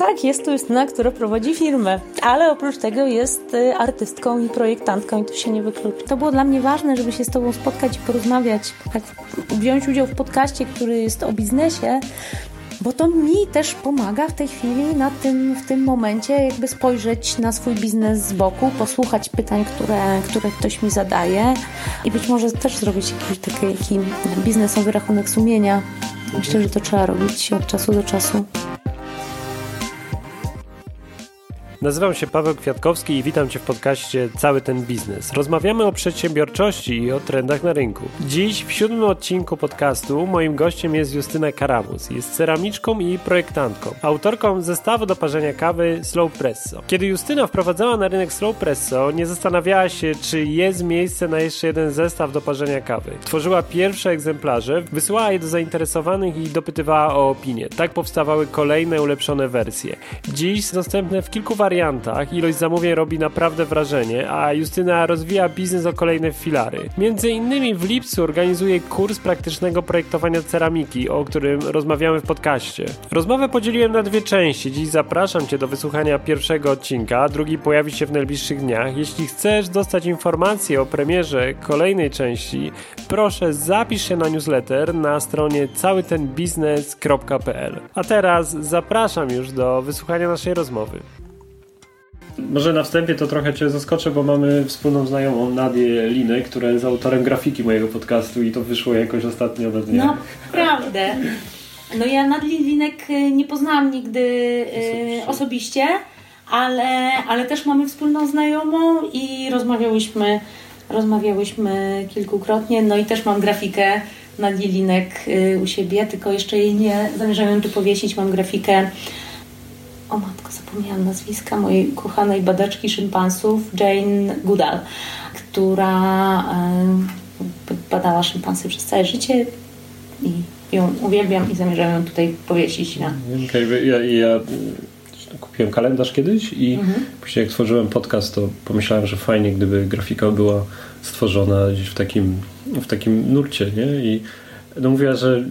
Tak, jest to Justyna, która prowadzi firmę, ale oprócz tego jest y, artystką i projektantką i to się nie wyklucza. To było dla mnie ważne, żeby się z Tobą spotkać i porozmawiać, tak, wziąć udział w podcaście, który jest o biznesie, bo to mi też pomaga w tej chwili na tym, w tym momencie jakby spojrzeć na swój biznes z boku, posłuchać pytań, które, które ktoś mi zadaje i być może też zrobić jakiś taki biznesowy rachunek sumienia. Myślę, że to trzeba robić od czasu do czasu. Nazywam się Paweł Kwiatkowski i witam Cię w podcaście Cały ten biznes. Rozmawiamy o przedsiębiorczości i o trendach na rynku. Dziś w siódmym odcinku podcastu moim gościem jest Justyna Karamus. Jest ceramiczką i projektantką, autorką zestawu do parzenia kawy Slow Presso. Kiedy Justyna wprowadzała na rynek Slow Presso, nie zastanawiała się, czy jest miejsce na jeszcze jeden zestaw do parzenia kawy. Tworzyła pierwsze egzemplarze, wysyłała je do zainteresowanych i dopytywała o opinię. Tak powstawały kolejne ulepszone wersje. Dziś dostępne w kilku wariantach wariantach ilość zamówień robi naprawdę wrażenie, a Justyna rozwija biznes o kolejne filary. Między innymi w lipcu organizuje kurs praktycznego projektowania ceramiki, o którym rozmawiamy w podcaście. Rozmowę podzieliłem na dwie części. Dziś zapraszam Cię do wysłuchania pierwszego odcinka, drugi pojawi się w najbliższych dniach. Jeśli chcesz dostać informacje o premierze kolejnej części, proszę zapisz się na newsletter na stronie całytenbiznes.pl. A teraz zapraszam już do wysłuchania naszej rozmowy. Może na wstępie to trochę Cię zaskoczę, bo mamy wspólną znajomą Nadię Linę, która jest autorem grafiki mojego podcastu i to wyszło jakoś ostatnio do dnia. Naprawdę. No ja Nadii Linek y, nie poznałam nigdy y, osobiście, osobiście ale, ale też mamy wspólną znajomą i rozmawiałyśmy, rozmawiałyśmy kilkukrotnie. No i też mam grafikę Nadii Linek y, u siebie, tylko jeszcze jej nie zamierzam tu powiesić. Mam grafikę o matko, zapomniałam nazwiska mojej kochanej badaczki szympansów, Jane Goodall, która e, badała szympansy przez całe życie i ją uwielbiam i zamierzam ją tutaj powiesić. Na... Okay, ja, ja kupiłem kalendarz kiedyś i mhm. później jak tworzyłem podcast, to pomyślałem, że fajnie, gdyby grafika była stworzona gdzieś w takim, w takim nurcie, nie? I no mówiła, że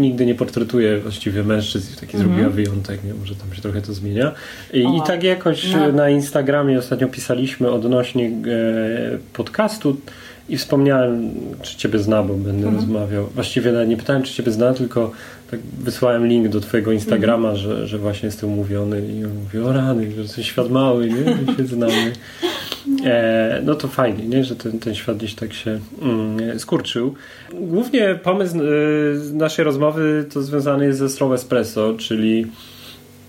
nigdy nie portretuje właściwie mężczyzn i taki mm -hmm. zrobiła wyjątek, nie? może tam się trochę to zmienia. I, i tak jakoś no. na Instagramie ostatnio pisaliśmy odnośnie e, podcastu i wspomniałem, czy Ciebie zna, bo będę mm -hmm. rozmawiał. Właściwie nie pytałem, czy Ciebie zna, tylko tak wysłałem link do Twojego Instagrama, mm że, że właśnie jestem umówiony i on mówi, o rany, że jesteś świat mały, nie? My się znamy. E, no to fajnie, nie? że ten, ten świat gdzieś tak się mm, skurczył. Głównie pomysł y, naszej rozmowy to związany jest ze Slow Espresso, czyli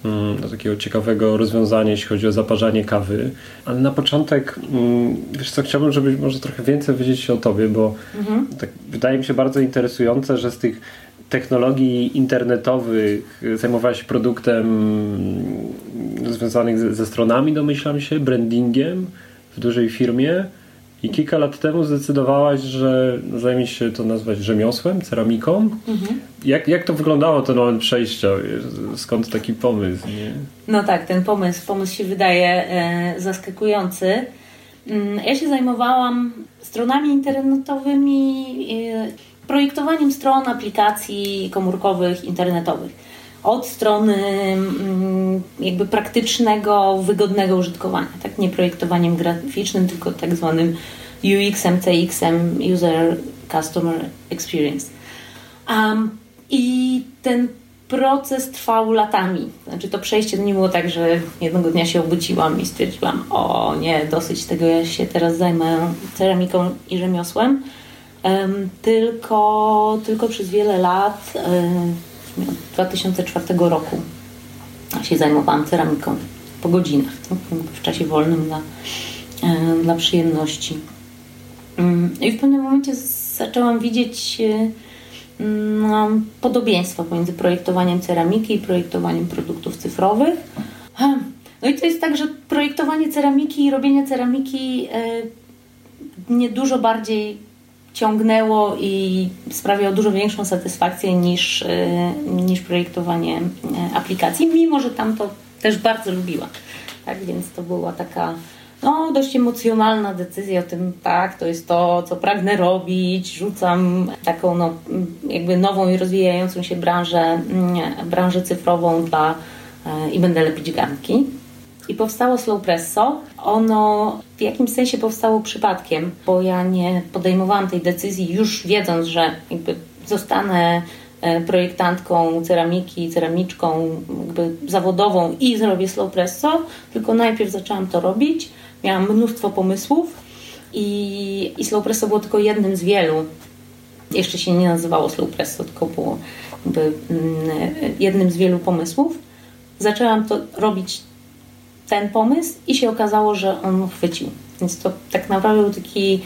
mm, do takiego ciekawego rozwiązania, jeśli chodzi o zaparzanie kawy. Ale na początek, mm, wiesz co, chciałbym, żebyś może trochę więcej wiedzieć o tobie, bo mhm. tak wydaje mi się bardzo interesujące, że z tych technologii internetowych zajmowałaś się produktem związanych ze, ze stronami, domyślam się, brandingiem w dużej firmie i kilka lat temu zdecydowałaś, że zajmie się to nazwać rzemiosłem, ceramiką. Mhm. Jak, jak to wyglądało ten moment przejścia? Skąd taki pomysł? Nie? No tak, ten pomysł, pomysł się wydaje e, zaskakujący. Mm, ja się zajmowałam stronami internetowymi, e, projektowaniem stron, aplikacji komórkowych, internetowych od strony mm, jakby praktycznego, wygodnego użytkowania, tak nie projektowaniem graficznym, tylko tak zwanym UX-em, CX-em, User Customer Experience. Um, I ten proces trwał latami. Znaczy to przejście nie było tak, że jednego dnia się obudziłam i stwierdziłam, o nie, dosyć tego, ja się teraz zajmę ceramiką i rzemiosłem. Tylko, tylko przez wiele lat od 2004 roku się zajmowałam ceramiką po godzinach, w czasie wolnym dla, e, dla przyjemności. I w pewnym momencie zaczęłam widzieć e, no, podobieństwa pomiędzy projektowaniem ceramiki i projektowaniem produktów cyfrowych. No i to jest tak, że projektowanie ceramiki i robienie ceramiki mnie dużo bardziej ciągnęło i sprawiało dużo większą satysfakcję niż, y, niż projektowanie y, aplikacji, mimo że tam to też bardzo lubiłam. Tak więc to była taka no, dość emocjonalna decyzja o tym, tak, to jest to, co pragnę robić. Rzucam taką no, jakby nową i rozwijającą się branżę, mm, branżę cyfrową dla, e, i będę lepić garnki. I powstało Slow Presso. Ono w jakimś sensie powstało przypadkiem, bo ja nie podejmowałam tej decyzji już wiedząc, że jakby zostanę e, projektantką ceramiki, ceramiczką jakby zawodową i zrobię Slow Presso, tylko najpierw zaczęłam to robić. Miałam mnóstwo pomysłów i, i Slow Presso było tylko jednym z wielu. Jeszcze się nie nazywało Slow Presso, tylko było jakby, mm, jednym z wielu pomysłów. Zaczęłam to robić ten pomysł i się okazało, że on chwycił. Więc to tak naprawdę był taki,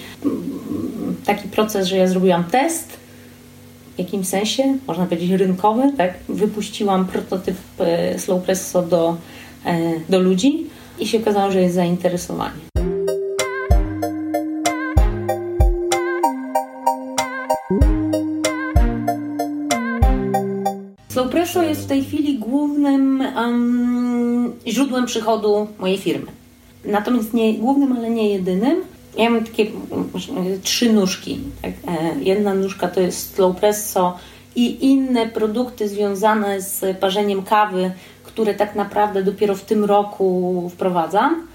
taki proces, że ja zrobiłam test w jakimś sensie, można powiedzieć rynkowy, tak? Wypuściłam prototyp e, Slow Presso do, e, do ludzi i się okazało, że jest zainteresowanie. Presso jest w tej chwili głównym um, źródłem przychodu mojej firmy. Natomiast nie głównym, ale nie jedynym. Ja mam takie trzy nóżki. Tak? E, jedna nóżka to jest slow presso i inne produkty związane z parzeniem kawy, które tak naprawdę dopiero w tym roku wprowadzam.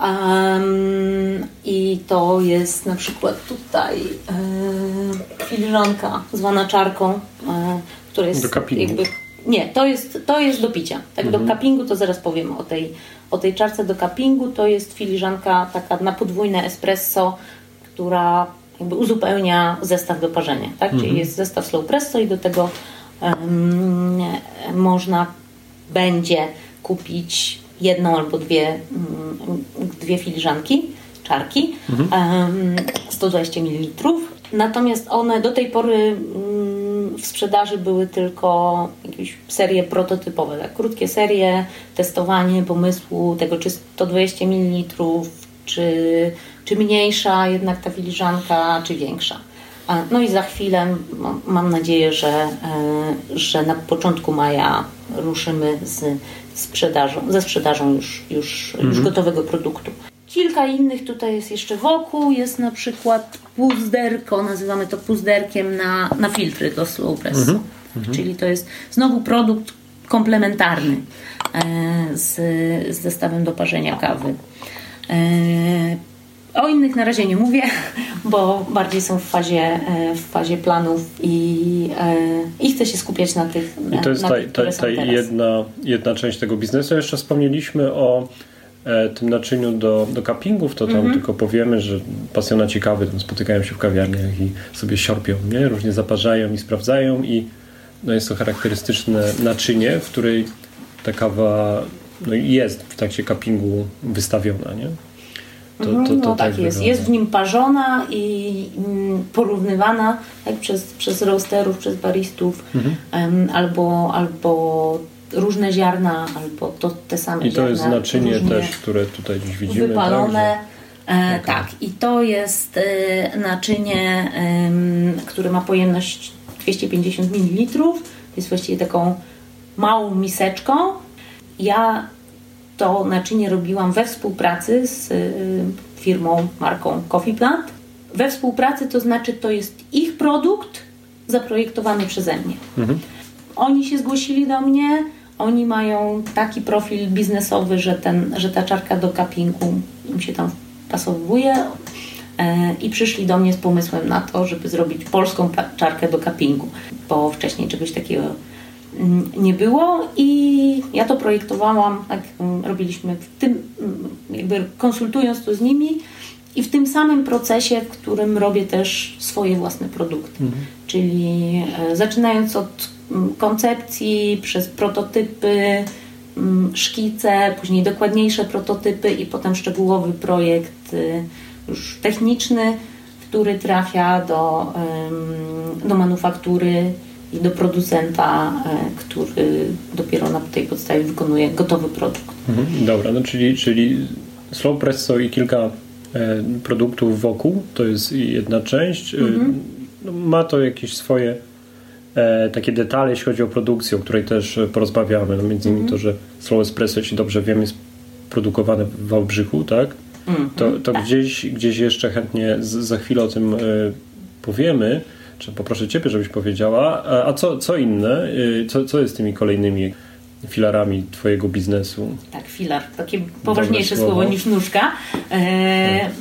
Um, I to jest na przykład tutaj e, filiżanka zwana czarką, e, która jest jakby nie, to jest, to jest do picia. Tak, mhm. do cuppingu to zaraz powiem o tej, o tej czarce do cuppingu. To jest filiżanka taka na podwójne espresso, która jakby uzupełnia zestaw do parzenia. Tak? Mhm. Czyli jest zestaw slow presso i do tego um, można będzie kupić jedną albo dwie, um, dwie filiżanki, czarki, mhm. um, 120 ml. Natomiast one do tej pory w sprzedaży były tylko jakieś serie prototypowe, tak? krótkie serie, testowanie pomysłu tego, czy 120 ml, czy, czy mniejsza jednak ta filiżanka, czy większa. No i za chwilę mam nadzieję, że, e, że na początku maja ruszymy z sprzedażą, ze sprzedażą już, już, mhm. już gotowego produktu. Kilka innych tutaj jest jeszcze wokół. Jest na przykład puzderko, nazywamy to puzderkiem na, na filtry do slow press. Mhm. Mhm. Czyli to jest znowu produkt komplementarny e, z, z zestawem do parzenia kawy. E, o innych na razie nie mówię, bo bardziej są w fazie, e, w fazie planów i, i chcę się skupiać na tych. I to jest na ta, ta, ta jedna, jedna część tego biznesu. Jeszcze wspomnieliśmy o tym naczyniu do, do cuppingów, to tam mm -hmm. tylko powiemy, że pasjonaci kawy tam spotykają się w kawiarniach i sobie siorpią, nie? różnie zaparzają i sprawdzają i no jest to charakterystyczne naczynie, w której ta kawa no jest w trakcie cuppingu wystawiona, nie? To, to, to, no tak, tak jest. Jest w nim parzona i mm, porównywana tak, przez, przez roasterów, przez baristów mhm. um, albo, albo różne ziarna albo to te same I to ziarna, jest znaczenie też, które tutaj dziś widzimy. Wypalone. Tak, że... okay. tak, i to jest e, naczynie, które ma pojemność 250 ml. Jest właściwie taką małą miseczką. Ja to naczynie robiłam we współpracy z e, firmą, marką Coffee Plant. We współpracy to znaczy to jest ich produkt zaprojektowany przeze mnie. Mhm. Oni się zgłosili do mnie, oni mają taki profil biznesowy, że, ten, że ta czarka do cuppingu im się tam pasowuje e, i przyszli do mnie z pomysłem na to, żeby zrobić polską czarkę do cuppingu, bo wcześniej czegoś takiego mm, nie było i ja to projektowałam, tak mm, robiliśmy w tym, mm, jakby konsultując to z nimi i w tym samym procesie, w którym robię też swoje własne produkty. Mhm. Czyli e, zaczynając od koncepcji, przez prototypy, mm, szkice, później dokładniejsze prototypy i potem szczegółowy projekt y, już techniczny, który trafia do, do manufaktury i do producenta, e, który dopiero na tej podstawie wykonuje gotowy produkt. Mhm, dobra, no czyli, czyli Slow Presso i kilka e, produktów wokół, to jest jedna część. Mhm. No, ma to jakieś swoje takie detale, jeśli chodzi o produkcję, o której też porozmawiamy. No między innymi mm -hmm. to, że Slow Espresso, jeśli dobrze wiem, jest produkowane w Wałbrzychu, tak? Mm -hmm. To, to tak. Gdzieś, gdzieś jeszcze chętnie z, za chwilę o tym e, powiemy. Czy poproszę Ciebie, żebyś powiedziała. A, a co, co inne? E, co, co jest tymi kolejnymi filarami Twojego biznesu. Tak, filar, takie poważniejsze słowo. słowo. niż nóżka. E,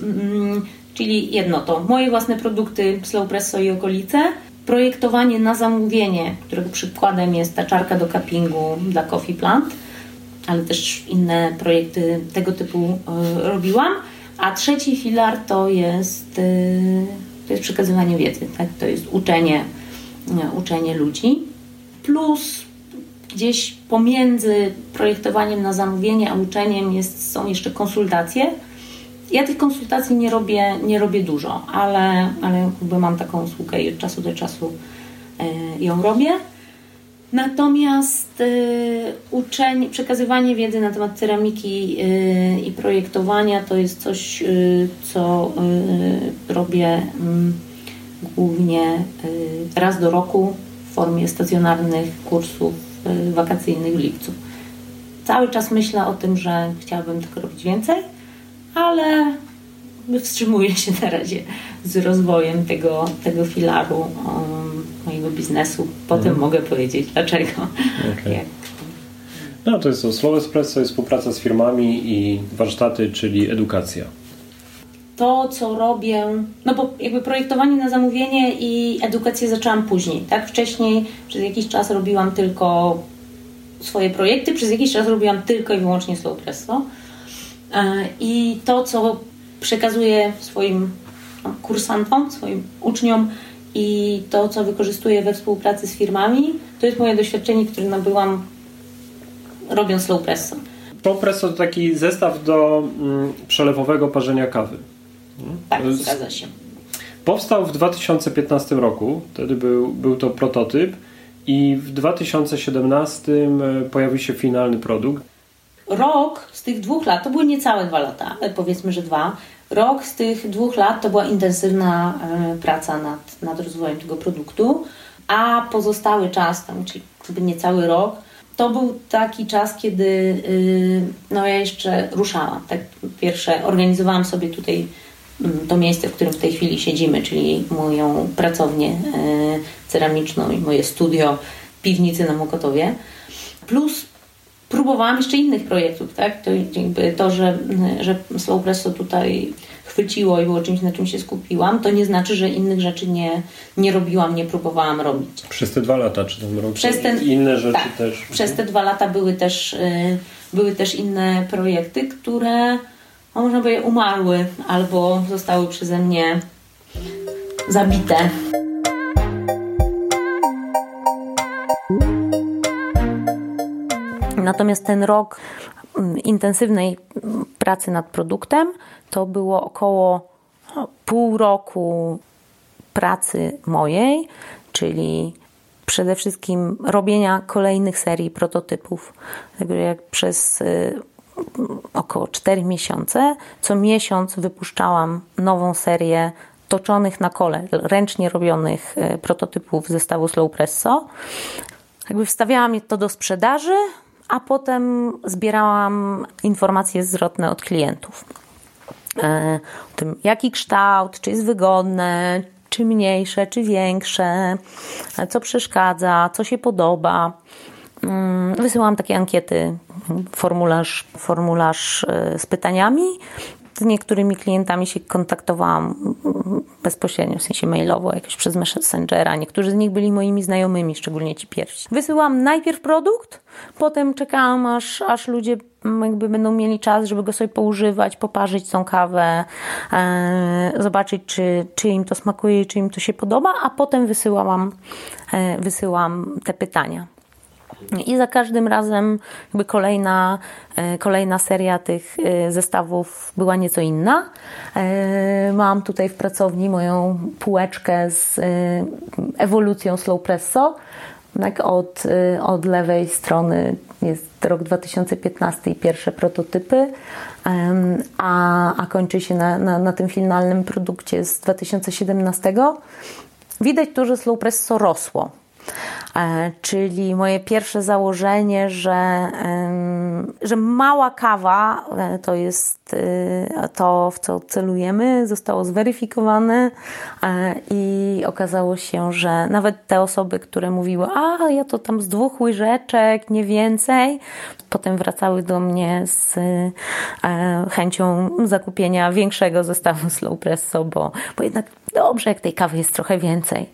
mm, czyli jedno to moje własne produkty Slow Presso i okolice, projektowanie na zamówienie, którego przykładem jest ta czarka do cuppingu dla Coffee Plant, ale też inne projekty tego typu e, robiłam. A trzeci filar to jest, e, to jest przekazywanie wiedzy, tak? to jest uczenie, uczenie ludzi. Plus gdzieś pomiędzy projektowaniem na zamówienie a uczeniem jest, są jeszcze konsultacje. Ja tych konsultacji nie robię, nie robię dużo, ale, ale jakby mam taką usługę i od czasu do czasu e, ją robię. Natomiast y, uczenie, przekazywanie wiedzy na temat ceramiki y, i projektowania to jest coś, co robię mm, głównie raz do roku w formie stacjonarnych kursów wakacyjnych w lipcu. Cały czas myślę o tym, że chciałabym tego robić więcej, ale wstrzymuję się na razie z rozwojem tego, tego filaru um, mojego biznesu. Potem mhm. mogę powiedzieć dlaczego. Okay. Jak... No to jest to Slow Espresso, jest współpraca z firmami i warsztaty, czyli edukacja. To, co robię, no bo jakby projektowanie na zamówienie i edukację zaczęłam później, tak? Wcześniej przez jakiś czas robiłam tylko swoje projekty, przez jakiś czas robiłam tylko i wyłącznie Slow Presso. E, I to, co przekazuję swoim kursantom, swoim uczniom i to, co wykorzystuję we współpracy z firmami, to jest moje doświadczenie, które nabyłam robiąc slow presso. Slow presso to taki zestaw do mm, przelewowego parzenia kawy. Tak, zgadza się. Powstał w 2015 roku, wtedy był, był to prototyp i w 2017 e, pojawił się finalny produkt. Rok z tych dwóch lat, to były niecałe dwa lata, powiedzmy, że dwa, Rok z tych dwóch lat to była intensywna e, praca nad, nad rozwojem tego produktu, a pozostały czas, tam, czyli chyba niecały rok, to był taki czas, kiedy y, no ja jeszcze ruszałam. Tak, pierwsze organizowałam sobie tutaj mm, to miejsce, w którym w tej chwili siedzimy, czyli moją pracownię e, ceramiczną i moje studio piwnicy na Mokotowie. Plus próbowałam jeszcze innych projektów, tak? To, to że, że Slow Presso tutaj chwyciło i było czymś, na czym się skupiłam, to nie znaczy, że innych rzeczy nie, nie robiłam, nie próbowałam robić. Przez te dwa lata, czy ten rok? Przez ten, inne rzeczy tak, też? Przez te dwa lata były też, y, były też inne projekty, które no, można by umarły albo zostały przeze mnie zabite. Natomiast ten rok mm, intensywnej pracy nad produktem to było około no, pół roku pracy mojej, czyli przede wszystkim robienia kolejnych serii prototypów. Także jak przez y, około 4 miesiące, co miesiąc wypuszczałam nową serię toczonych na kole, ręcznie robionych y, prototypów zestawu Slow Presso. Jakby wstawiałam to do sprzedaży, a potem zbierałam informacje zwrotne od klientów. E, o tym, jaki kształt, czy jest wygodne, czy mniejsze, czy większe, co przeszkadza, co się podoba. Mm, wysyłam takie ankiety, formularz, formularz e, z pytaniami z niektórymi klientami się kontaktowałam bezpośrednio, w sensie mailowo, jakoś przez Messengera. Niektórzy z nich byli moimi znajomymi, szczególnie ci pierwsi. Wysyłam najpierw produkt, potem czekałam, aż, aż ludzie jakby będą mieli czas, żeby go sobie poużywać, poparzyć tą kawę, e, zobaczyć, czy, czy im to smakuje, czy im to się podoba, a potem wysyłałam, e, wysyłam te pytania. I za każdym razem jakby kolejna, e, kolejna seria tych e, zestawów była nieco inna. E, mam tutaj w pracowni moją półeczkę z ewolucją Slow Presso. Tak od, od lewej strony jest rok 2015 i pierwsze prototypy, a, a kończy się na, na, na tym finalnym produkcie z 2017. Widać tu, że Slow Presso rosło. E, czyli moje pierwsze założenie, że że mała kawa e, to jest e, to, w co celujemy, zostało zweryfikowane i okazało się, że nawet te osoby, które mówiły, a ja to tam z dwóch łyżeczek, nie więcej, potem wracały do mnie z chęcią zakupienia większego zestawu slow presso, bo, bo jednak dobrze, jak tej kawy jest trochę więcej.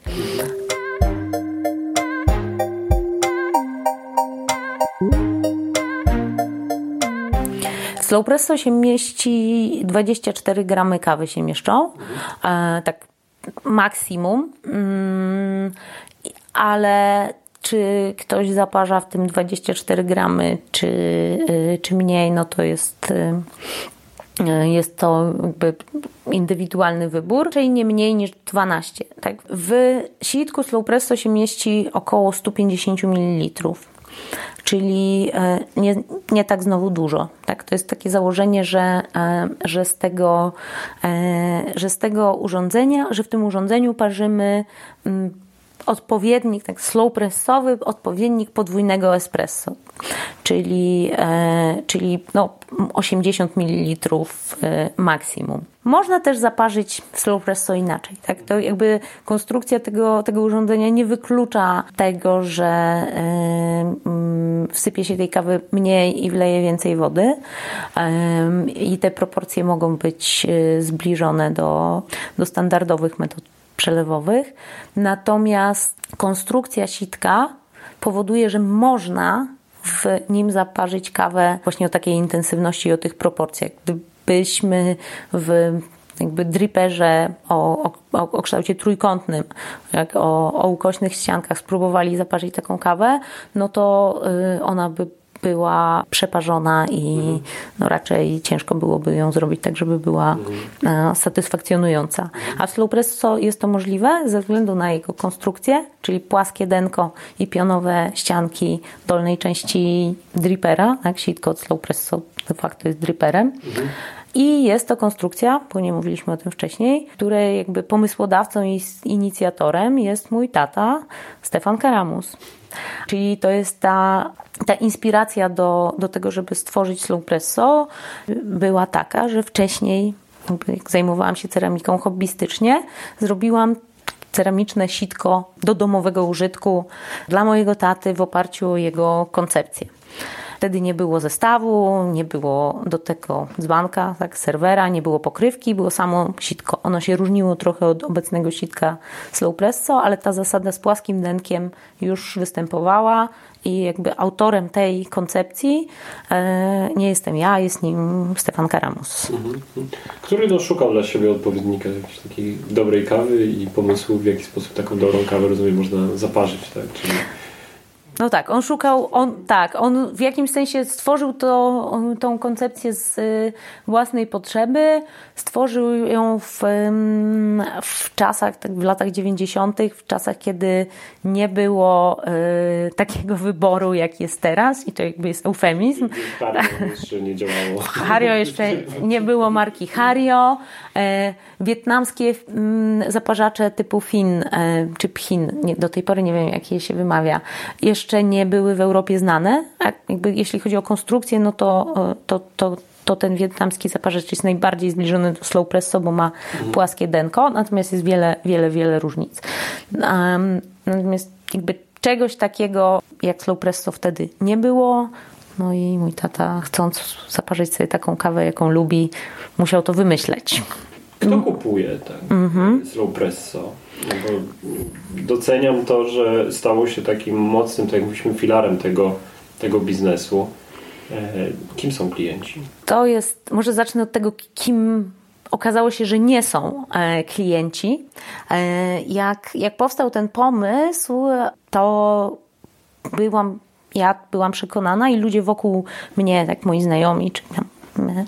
W slow presso się mieści 24 gramy kawy się mieszczą, e, tak maksimum, mm, ale czy ktoś zaparza w tym 24 gramy, czy, y, czy mniej, no to jest y, y, jest to jakby indywidualny wybór, czyli nie mniej niż 12. Tak? W sitku Slow Presso się mieści około 150 ml czyli e, nie, nie tak znowu dużo. Tak? To jest takie założenie, że, e, że, z tego, e, że z tego urządzenia, że w tym urządzeniu parzymy mm, odpowiednik, tak slow pressowy, odpowiednik podwójnego espresso, czyli, e, czyli no, 80 ml e, maksimum. Można też zaparzyć slow presso inaczej. Tak? To jakby konstrukcja tego, tego urządzenia nie wyklucza tego, że e, mm, wsypie się tej kawy mniej i wleje więcej wody i te proporcje mogą być zbliżone do, do standardowych metod przelewowych. Natomiast konstrukcja sitka powoduje, że można w nim zaparzyć kawę właśnie o takiej intensywności i o tych proporcjach. Gdybyśmy w jakby driperze o, o, o kształcie trójkątnym, jak o, o ukośnych ściankach spróbowali zaparzyć taką kawę, no to y, ona by była przeparzona i no raczej ciężko byłoby ją zrobić tak, żeby była e, satysfakcjonująca. A w slow presso jest to możliwe ze względu na jego konstrukcję, czyli płaskie denko i pionowe ścianki dolnej części dripera, tak, sitko od slow presso de facto jest driperem. I jest to konstrukcja, bo nie mówiliśmy o tym wcześniej, której jakby pomysłodawcą i inicjatorem jest mój tata Stefan Karamus. Czyli to jest ta, ta inspiracja do, do tego, żeby stworzyć slow presso była taka, że wcześniej jak zajmowałam się ceramiką hobbystycznie, zrobiłam ceramiczne sitko do domowego użytku dla mojego taty w oparciu o jego koncepcję. Wtedy nie było zestawu, nie było do tego dzbanka, tak, serwera, nie było pokrywki, było samo sitko. Ono się różniło trochę od obecnego sitka slow presso, ale ta zasada z płaskim denkiem już występowała i jakby autorem tej koncepcji e, nie jestem ja, jest nim Stefan Karamus. Mhm. Który no, szukał dla siebie odpowiednika jakiejś takiej dobrej kawy i pomysłu, w jaki sposób taką dobrą kawę, rozumiem, można zaparzyć, tak? Czyli no tak, on szukał, on, tak, on w jakimś sensie stworzył to, tą koncepcję z y, własnej potrzeby, stworzył ją w, w czasach, tak w latach 90., w czasach, kiedy nie było y, takiego wyboru, jak jest teraz i to jakby jest eufemizm. Hario jeszcze nie działało. Hario jeszcze nie było marki Hario. E, wietnamskie mm, zaparzacze typu Fin e, czy Phin, nie, do tej pory nie wiem, jak je się wymawia, jeszcze nie były w Europie znane. A jakby, jeśli chodzi o konstrukcję, no to, e, to, to to ten wietnamski zaparzacz jest najbardziej zbliżony do slow presso, bo ma mhm. płaskie denko, natomiast jest wiele, wiele, wiele różnic. Um, natomiast jakby czegoś takiego jak slow presso wtedy nie było. No i mój tata, chcąc zaparzyć sobie taką kawę, jaką lubi, musiał to wymyśleć. Kto kupuje ten mm-hmm. slow presso? No doceniam to, że stało się takim mocnym, tak jak mówiliśmy, filarem tego, tego biznesu. E, kim są klienci? To jest, może zacznę od tego, kim okazało się, że nie są e, klienci. E, jak, jak powstał ten pomysł, to byłam ja byłam przekonana i ludzie wokół mnie, tak moi znajomi, czy tam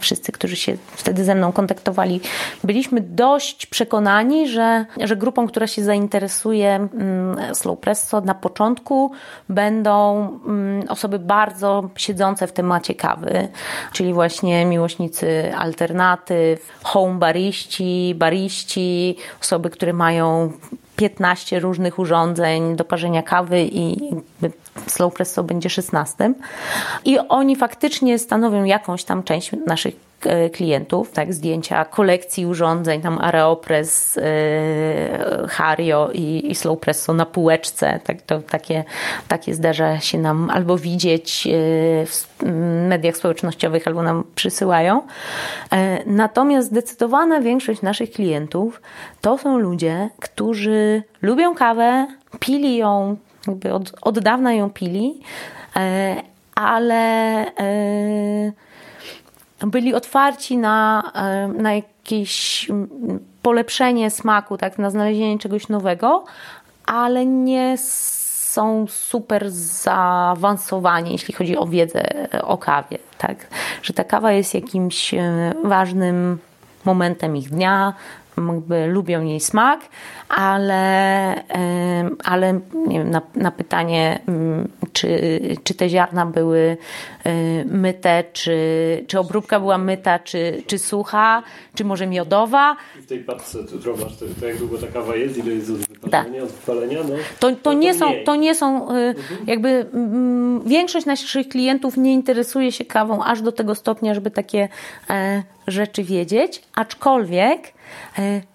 wszyscy, którzy się wtedy ze mną kontaktowali, byliśmy dość przekonani, że, że grupą, która się zainteresuje mm, slow presso na początku będą mm, osoby bardzo siedzące w temacie kawy, czyli właśnie miłośnicy alternatyw, home bariści, bariści, osoby, które mają 15 różnych urządzeń do parzenia kawy i slow presso będzie 16. I oni faktycznie stanowią jakąś tam część naszych E, klientów, tak, zdjęcia kolekcji urządzeń, tam Areopress, yy, Hario i, i Slow Presso na półeczce, tak, to takie, takie zdarza się nam albo widzieć yy, w mediach społecznościowych, albo nam przysyłają. Yy, natomiast zdecydowana większość naszych klientów to są ludzie, którzy lubią kawę, pili ją, jakby od, od dawna ją pili, ale byli otwarci na, e, na jakieś polepszenie smaku, tak, na znalezienie czegoś nowego, ale nie są super zaawansowani, jeśli chodzi o wiedzę o kawie. Tak? Że ta kawa jest jakimś e, ważnym momentem ich dnia, jakby lubią jej smak, ale, ale nie wiem, na, na pytanie, mm, czy, czy te ziarna były y, myte, czy, czy obróbka była myta, czy, czy sucha, czy może miodowa. W tej paczce, którą masz, to, to jak długo ta kawa jest, ile jest od wypalenia, od wypalenia? No, to, to, to, nie są, to nie są, mhm. jakby mm, większość naszych klientów nie interesuje się kawą aż do tego stopnia, żeby takie e, rzeczy wiedzieć, aczkolwiek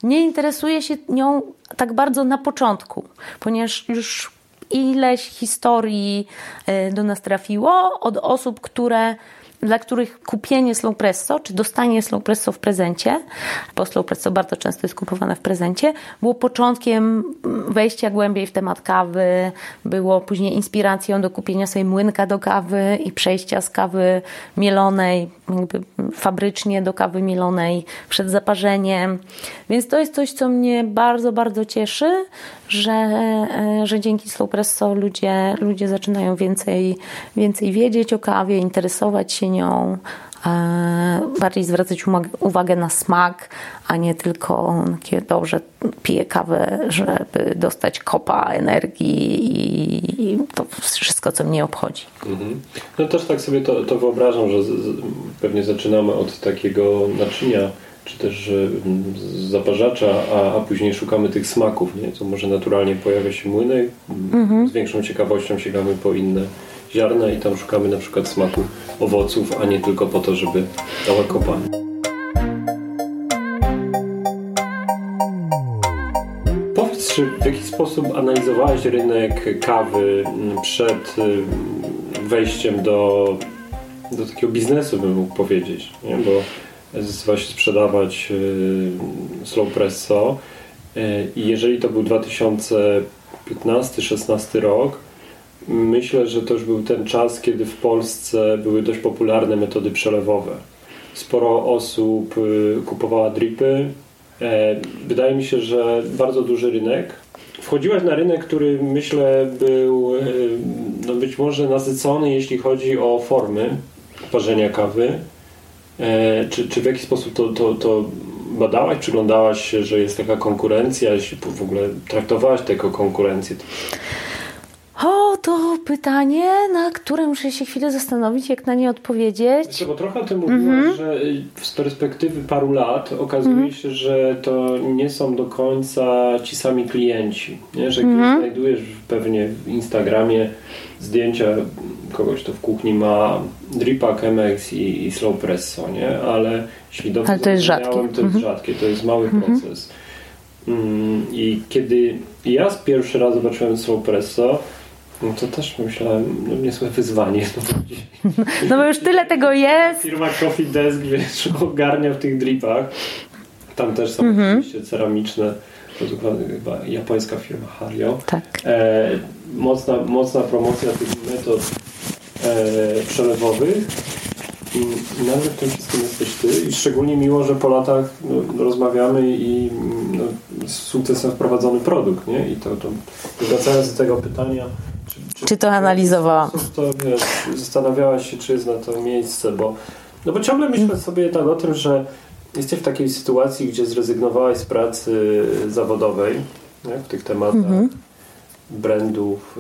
nie interesuje się nią tak bardzo na początku, ponieważ już ileś historii e, do nas trafiło od osób, które dla których kupienie slow presso, czy dostanie slow presso w prezencie, bo slow presso bardzo często jest kupowane w prezencie, było początkiem wejścia głębiej w temat kawy, było później inspiracją do kupienia sobie młynka do kawy i przejścia z kawy mielonej, jakby fabrycznie do kawy mielonej przed zaparzeniem. Więc to jest coś, co mnie bardzo, bardzo cieszy, że, e, że dzięki slow presso ludzie, ludzie zaczynają więcej, więcej wiedzieć o kawie, interesować się nią, bardziej zwracać uwagę na smak, a nie tylko takie dobrze piję kawę, żeby dostać kopa energii i to wszystko, co mnie obchodzi. Mhm. No też tak sobie to, to wyobrażam, że z, pewnie zaczynamy od takiego naczynia, czy też zaparzacza, a, a później szukamy tych smaków, nie? co może naturalnie pojawia się młynek, mhm. z większą ciekawością sięgamy po inne ziarna i tam szukamy na przykład smaku owoców, a nie tylko po to, żeby dała kopa. Powiedz, czy w jaki sposób analizowałeś rynek kawy przed y, wejściem do, do takiego biznesu, bym mógł powiedzieć, nie? bo zdecydowałeś sprzedawać y, slow presso y, i jeżeli to był 2015-16 rok, Myślę, że to już był ten czas, kiedy w Polsce były dość popularne metody przelewowe. Sporo osób y, kupowała dripy. E, wydaje mi się, że bardzo duży rynek. Wchodziłaś na rynek, który myślę był no być może nasycony, jeśli chodzi o formy parzenia kawy. E, czy, czy w jaki sposób to, to, to badałaś, przyglądałaś się, że jest taka konkurencja, jeśli w ogóle traktowałaś tę konkurencję? O, to pytanie, na które muszę się chwilę zastanowić, jak na nie odpowiedzieć. Wiecie, bo trochę o tym mówiłaś, mm -hmm. że z perspektywy paru lat okazuje mm -hmm. się, że to nie są do końca ci sami klienci. Nie? Że mm -hmm. znajdujesz pewnie w Instagramie zdjęcia kogoś, kto w kuchni ma dripa, Chemex i, i slow presso, nie? Ale jeśli dobrze Ale to jest rzadkie. To jest mhm. rzadkie, to jest mały mhm. proces. Mm, I kiedy ja pierwszy raz zobaczyłem slow presso, no to też myślałem, no niezłe wyzwanie. No bo już tyle tego jest. Firma Coffee Desk, wiesz, ogarnia w tych dripach. Tam też są mhm. oczywiście ceramiczne, to chyba japońska firma Hario. Tak. E, mocna, mocna promocja tych metod e, przelewowych. I nawet w tym wszystkim jesteś ty i szczególnie miło, że po latach no, rozmawiamy i no, z sukcesem wprowadzony produkt, nie? I to, to wracając do tego pytania, czy, czy to analizowałam? To wiesz, zastanawiałaś się, czy jest na to miejsce, bo no bo ciągle myślę sobie tak o tym, że jesteś w takiej sytuacji, gdzie zrezygnowałaś z pracy zawodowej nie? w tych tematach mhm. brandów,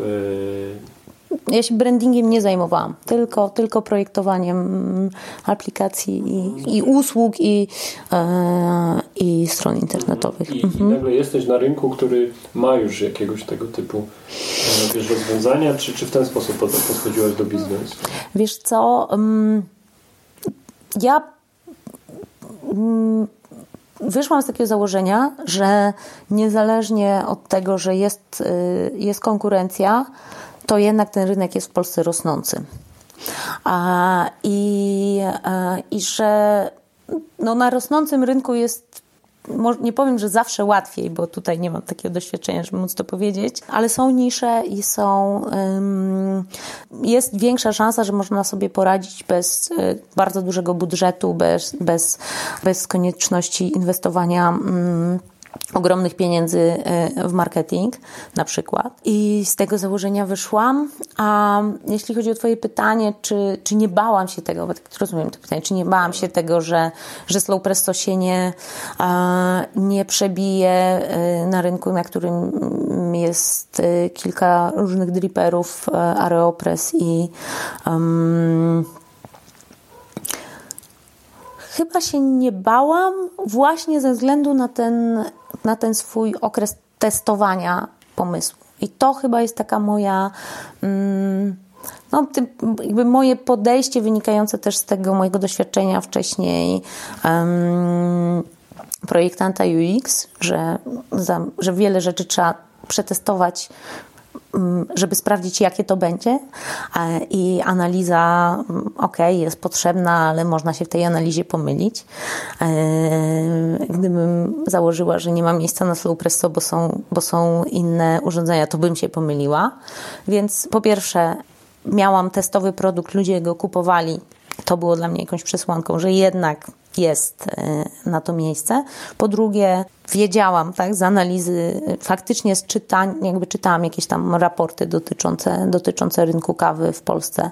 ja się brandingiem nie zajmowałam, tylko, tylko projektowaniem mm, aplikacji i, i usług i, e, i stron internetowych. I, mhm. I nagle jesteś na rynku, który ma już jakiegoś tego typu e, wiesz, rozwiązania, czy, czy w ten sposób podchodziłaś do biznesu? Wiesz co, um, ja wyszłam z takiego założenia, że niezależnie od tego, że jest, y, jest konkurencja, to jednak ten rynek jest w Polsce rosnący. A, i, I że no, na rosnącym rynku jest nie powiem, że zawsze łatwiej, bo tutaj nie mam takiego doświadczenia, żeby móc to powiedzieć, ale są nisze i są. jest większa szansa, że można sobie poradzić bez y, bardzo dużego budżetu, bez, bez, bez konieczności inwestowania ogromnych pieniędzy e, w marketing na przykład. I z tego założenia wyszłam. A jeśli chodzi o Twoje pytanie, czy, czy nie bałam się tego, bo tak rozumiem to pytanie, czy nie bałam się tego, że, że slow presto się nie, nie przebije e, na rynku, na którym jest e, kilka różnych dripperów, Areopress i um, chyba się nie bałam właśnie ze względu na ten, na ten swój okres testowania pomysłu. I to chyba jest taka moja. Mm, no, jakby moje podejście wynikające też z tego mojego doświadczenia wcześniej um, projektanta UX, że, za, że wiele rzeczy trzeba przetestować żeby sprawdzić, jakie to będzie. I analiza, mm, ok, jest potrzebna, ale można się w tej analizie pomylić. E, gdybym założyła, że nie ma miejsca na slow presso, bo są, bo są inne urządzenia, to bym się pomyliła. Więc po pierwsze, miałam testowy produkt, ludzie go kupowali. To było dla mnie jakąś przesłanką, że jednak jest e, na to miejsce. Po drugie, wiedziałam, tak, z analizy, faktycznie z czytań, jakby czytałam jakieś tam raporty dotyczące, dotyczące rynku kawy w Polsce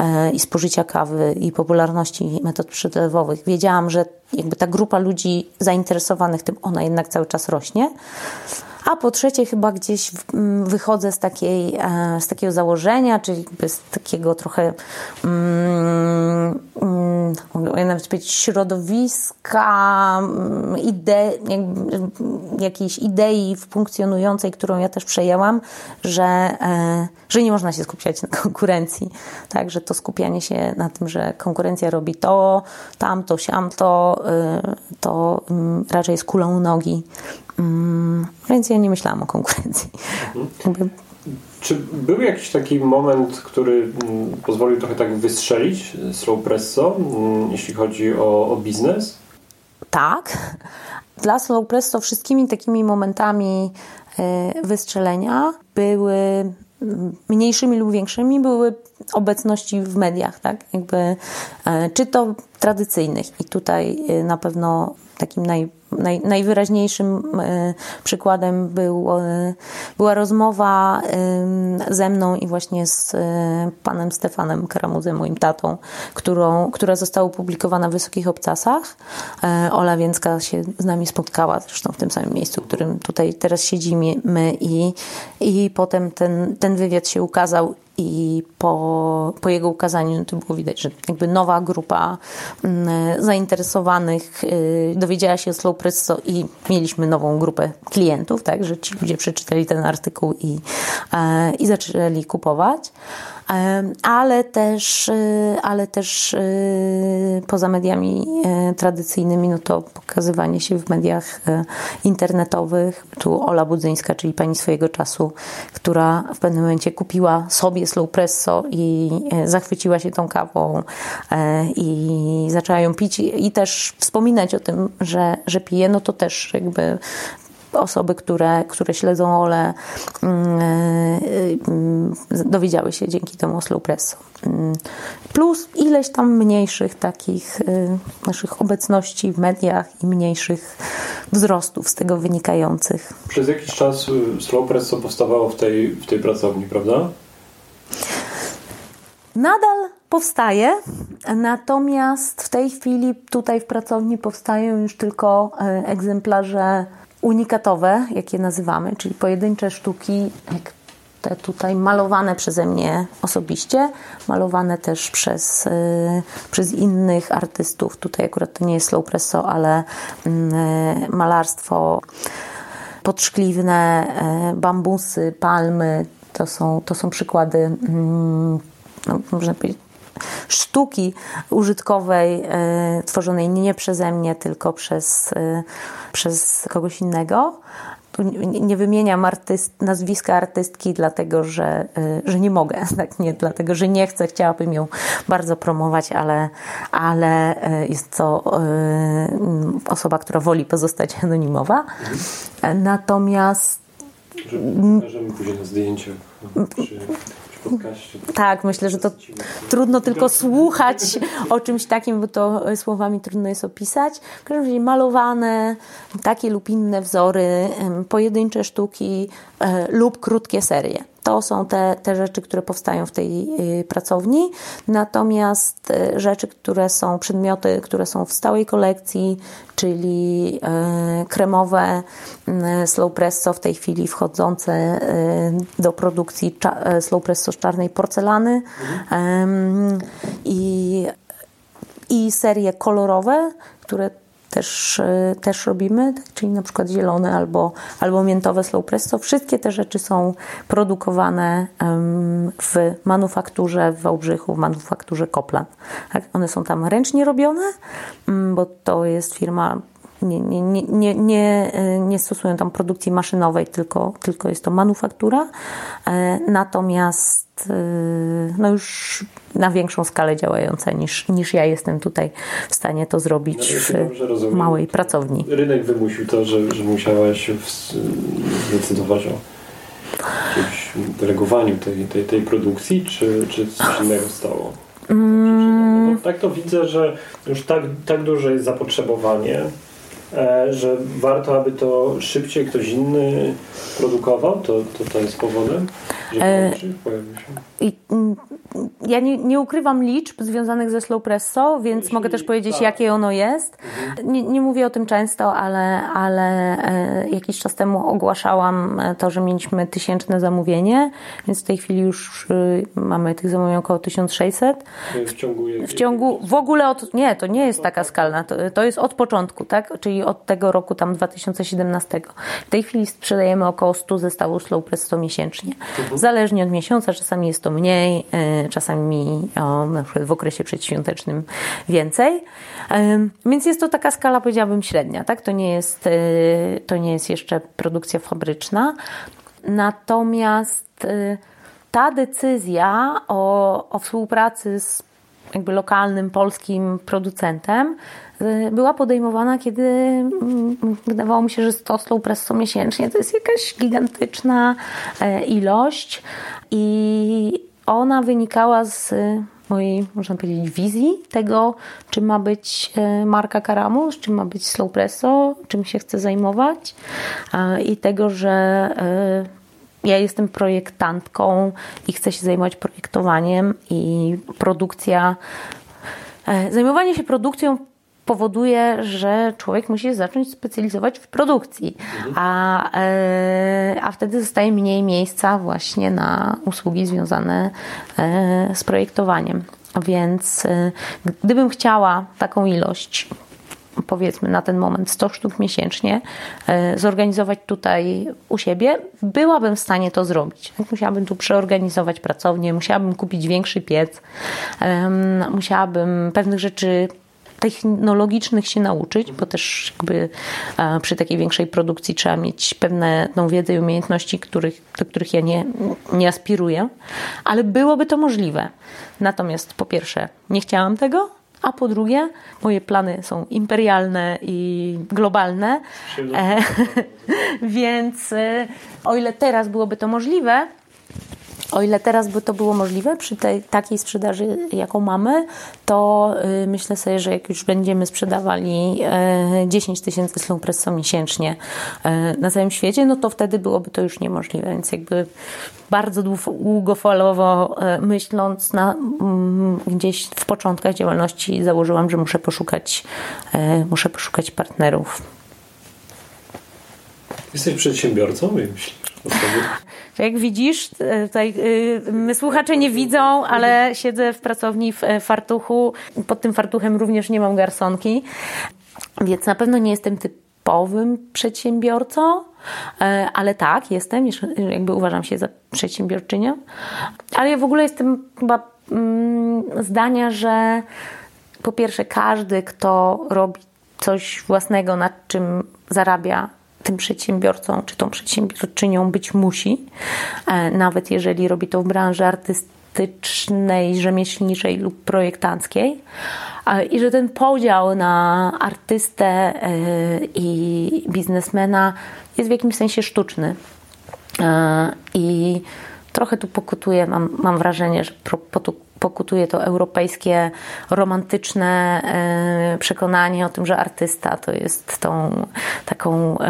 e, i spożycia kawy i popularności metod przetlewowych. Wiedziałam, że jakby ta grupa ludzi zainteresowanych tym, ona jednak cały czas rośnie. A po trzecie, chyba gdzieś wychodzę z, takiej, e, z takiego założenia, czyli z takiego trochę, mm, mm, nawet powiedzieć, środowiska, mm, ide, jakiejś idei funkcjonującej, którą ja też przejęłam, że, e, że nie można się skupiać na konkurencji. Tak, że to skupianie się na tym, że konkurencja robi to, tamto, siamto, e, to raczej jest kulą nogi Mm, więc ja nie myślałam o konkurencji. Mhm. Czy był jakiś taki moment, który mm, pozwolił trochę tak wystrzelić Slow Presso, mm, jeśli chodzi o, o biznes? Tak. Dla Slow Presso wszystkimi takimi momentami e, wystrzelenia były mniejszymi lub większymi były obecności w mediach, tak? Jakby, e, czy to tradycyjnych i tutaj e, na pewno takim naj naj, najwyraźniejszym e, przykładem był, e, była rozmowa ze mną i właśnie z e, panem Stefanem Karamuzem, moim tatą, którą, która została opublikowana w Wysokich Obcasach. Ola Więcka się z nami spotkała, zresztą w tym samym miejscu, w którym tutaj teraz siedzimy i, i potem ten, ten wywiad się ukazał i po, po jego ukazaniu no to było widać, że jakby nowa grupa mm, zainteresowanych y, dowiedziała się o Slow Presso i mieliśmy nową grupę klientów, tak, że ci ludzie przeczytali ten artykuł i, e, i zaczęli kupować ale też, y, ale też y, poza mediami e, tradycyjnymi, no to pokazywanie się w mediach e, internetowych. Tu Ola Budzyńska, czyli pani swojego czasu, która w pewnym momencie kupiła sobie Slow Presso i e, zachwyciła się tą kawą i zaczęła ją pić i też wspominać o tym, że, że pije, no to też jakby osoby, które, które śledzą Ole, mm, e, dowiedziały się dzięki temu Slow Presso. Mm, plus ileś tam mniejszych takich e, naszych obecności w mediach i mniejszych wzrostów z tego wynikających. Przez jakiś czas y, Slow Presso powstawało w tej, w tej pracowni, prawda? Nadal powstaje, natomiast w tej chwili tutaj w pracowni powstają już tylko egzemplarze unikatowe, jak je nazywamy, czyli pojedyncze sztuki, jak te tutaj malowane przeze mnie osobiście, malowane też przez, przez innych artystów. Tutaj akurat to nie jest slow presso, ale mm, malarstwo podszkliwne, bambusy, palmy, to są, to są przykłady, mm, no, można powiedzieć, sztuki użytkowej, e, tworzonej nie przeze mnie, tylko przez, e, przez kogoś innego. Tu nie wymieniam artyst, nazwiska artystki, dlatego że, e, że nie mogę, tak nie dlatego, że nie chcę, chciałabym ją bardzo promować, ale, ale jest to osoba, która woli pozostać anonimowa. Natomiast Możemy później na zdjęciach przy, Tak, myślę, że to trudno tylko słuchać o czymś takim, bo to słowami trudno jest opisać. W każdym razie malowane, takie lub inne wzory, pojedyncze sztuki e, lub krótkie serie. To są te, te rzeczy, które powstają w tej y, pracowni. Natomiast y, rzeczy, które są, przedmioty, które są w stałej kolekcji, czyli y, kremowe slow presso w tej chwili wchodzące do produkcji slow presso z czarnej porcelany mhm. i, i serie kolorowe, które też, e, też robimy, tak, czyli na przykład zielone albo, albo miętowe slow presso. Wszystkie te rzeczy są produkowane w manufakturze w Wałbrzychu, w manufakturze Koplan. Tak? One są tam ręcznie robione, mm, bo to jest firma nie, nie, nie, nie, nie, e, nie stosują tam produkcji maszynowej, tylko, tylko jest to manufaktura. E, natomiast no już na większą skalę działająca niż, niż ja jestem tutaj w stanie to zrobić no, w małej pracowni. Rynek wymusił to, że, że musiałaś zdecydować o jakimś delegowaniu tej, tej, tej produkcji, czy, czy coś innego stało? Mm. Tak to widzę, że już tak, tak duże jest zapotrzebowanie, e, że warto, aby to szybciej ktoś inny produkował, to, to, to jest powodem, e. I, mm, ja nie, nie, ukrywam liczb związanych ze slow presso, więc Jeśli, mogę też powiedzieć, tak. jakie ono jest. Mhm. Nie, nie, mówię o tym często, ale, ale e, jakiś czas temu ogłaszałam e, to, że mieliśmy tysięczne zamówienie, więc w tej chwili już e, mamy tych zamówień około 1600. W ciągu, w ciągu w ogóle od, nie, to nie jest taka skalna, to, to jest od początku, tak? Czyli od tego roku tam 2017. W tej chwili sprzedajemy około 100 zestawów slow presso miesięcznie. Zależnie od miesiąca, czasami jest to mniej, czasami o, na przykład w okresie przedświątecznym więcej. Więc jest to taka skala, powiedziałabym, średnia. Tak? To, nie jest, e, to nie jest jeszcze produkcja fabryczna. Natomiast e, ta decyzja o, o współpracy z jakby lokalnym polskim producentem e, była podejmowana, kiedy mm, wydawało mi się, że 100 slow presso miesięcznie to jest jakaś gigantyczna ilość. I ona wynikała z mojej, można powiedzieć, wizji tego, czym ma być e, marka Karamus, czym ma być Slow Presso, czym się chcę zajmować i tego, że e, ja jestem projektantką i chcę się zajmować projektowaniem i produkcja. E, zajmowanie się produkcją powoduje, że człowiek musi zacząć specjalizować w produkcji, mhm. a, e, a wtedy zostaje mniej miejsca właśnie na usługi związane e, z projektowaniem. Więc gdybym chciała taką ilość powiedzmy na ten moment 100 sztuk miesięcznie zorganizować tutaj u siebie, byłabym w stanie to zrobić. Musiałabym tu przeorganizować pracownię, musiałabym kupić większy piec, musiałabym pewnych rzeczy technologicznych się nauczyć, bo też jakby e, przy takiej większej produkcji trzeba mieć pewne tą wiedzę i umiejętności, których, do których ja nie, nie aspiruję, ale byłoby to możliwe. Natomiast po pierwsze, nie chciałam tego, a po drugie, moje plany są imperialne i globalne. E, więc e, o ile teraz byłoby to możliwe, o ile teraz by to było możliwe przy tej takiej sprzedaży, jaką mamy, to y, myślę sobie, że jak już będziemy sprzedawali 10 y, tysięcy Slowpresso miesięcznie y, na całym świecie, no to wtedy byłoby to już niemożliwe. Więc jakby bardzo długofalowo myśląc, na, mm, gdzieś w początkach działalności założyłam, że muszę poszukać, muszę poszukać partnerów. Jesteś przedsiębiorcą, myślisz? Jak widzisz, tutaj my słuchacze nie widzą, ale siedzę w pracowni w fartuchu. Pod tym fartuchem również nie mam garsonki, więc na pewno nie jestem typowym przedsiębiorcą, ale tak, jestem, jakby uważam się za przedsiębiorczynię. Ale ja w ogóle jestem chyba mm, zdania, że po pierwsze każdy, kto robi coś własnego, nad czym zarabia tym przedsiębiorcą czy tą przedsiębiorczynią być musi, e, nawet jeżeli robi to w branży artystycznej, rzemieślniczej lub projektanckiej. E, I że ten podział na artystę e, i biznesmena jest w jakimś sensie sztuczny. I trochę tu pokutuje, mam, mam wrażenie, że pokutuje to europejskie, romantyczne e, przekonanie o tym, że artysta to jest tą taką e,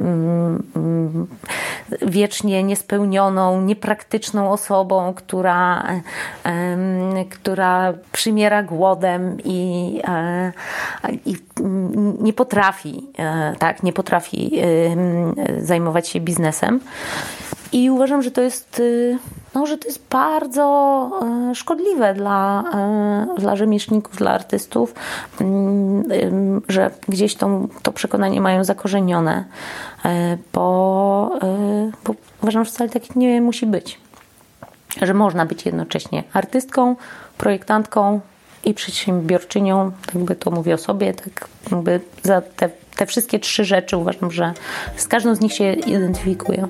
mm, mm, wiecznie niespełnioną, niepraktyczną osobą, która, e, która przymiera głodem i, i nie potrafi, tak, nie potrafi zajmować się biznesem. I uważam, że to jest, że to jest bardzo y, szkodliwe dla, y, dla rzemieślników, dla artystów, mm, że gdzieś tą, to przekonanie mają zakorzenione, bo, bo uważam, że wcale tak nie musi być. Że można być jednocześnie artystką, projektantką i przedsiębiorczynią, jakby to mówię o sobie, tak jakby za te, te wszystkie trzy rzeczy uważam, że z każdą z nich się identyfikuję.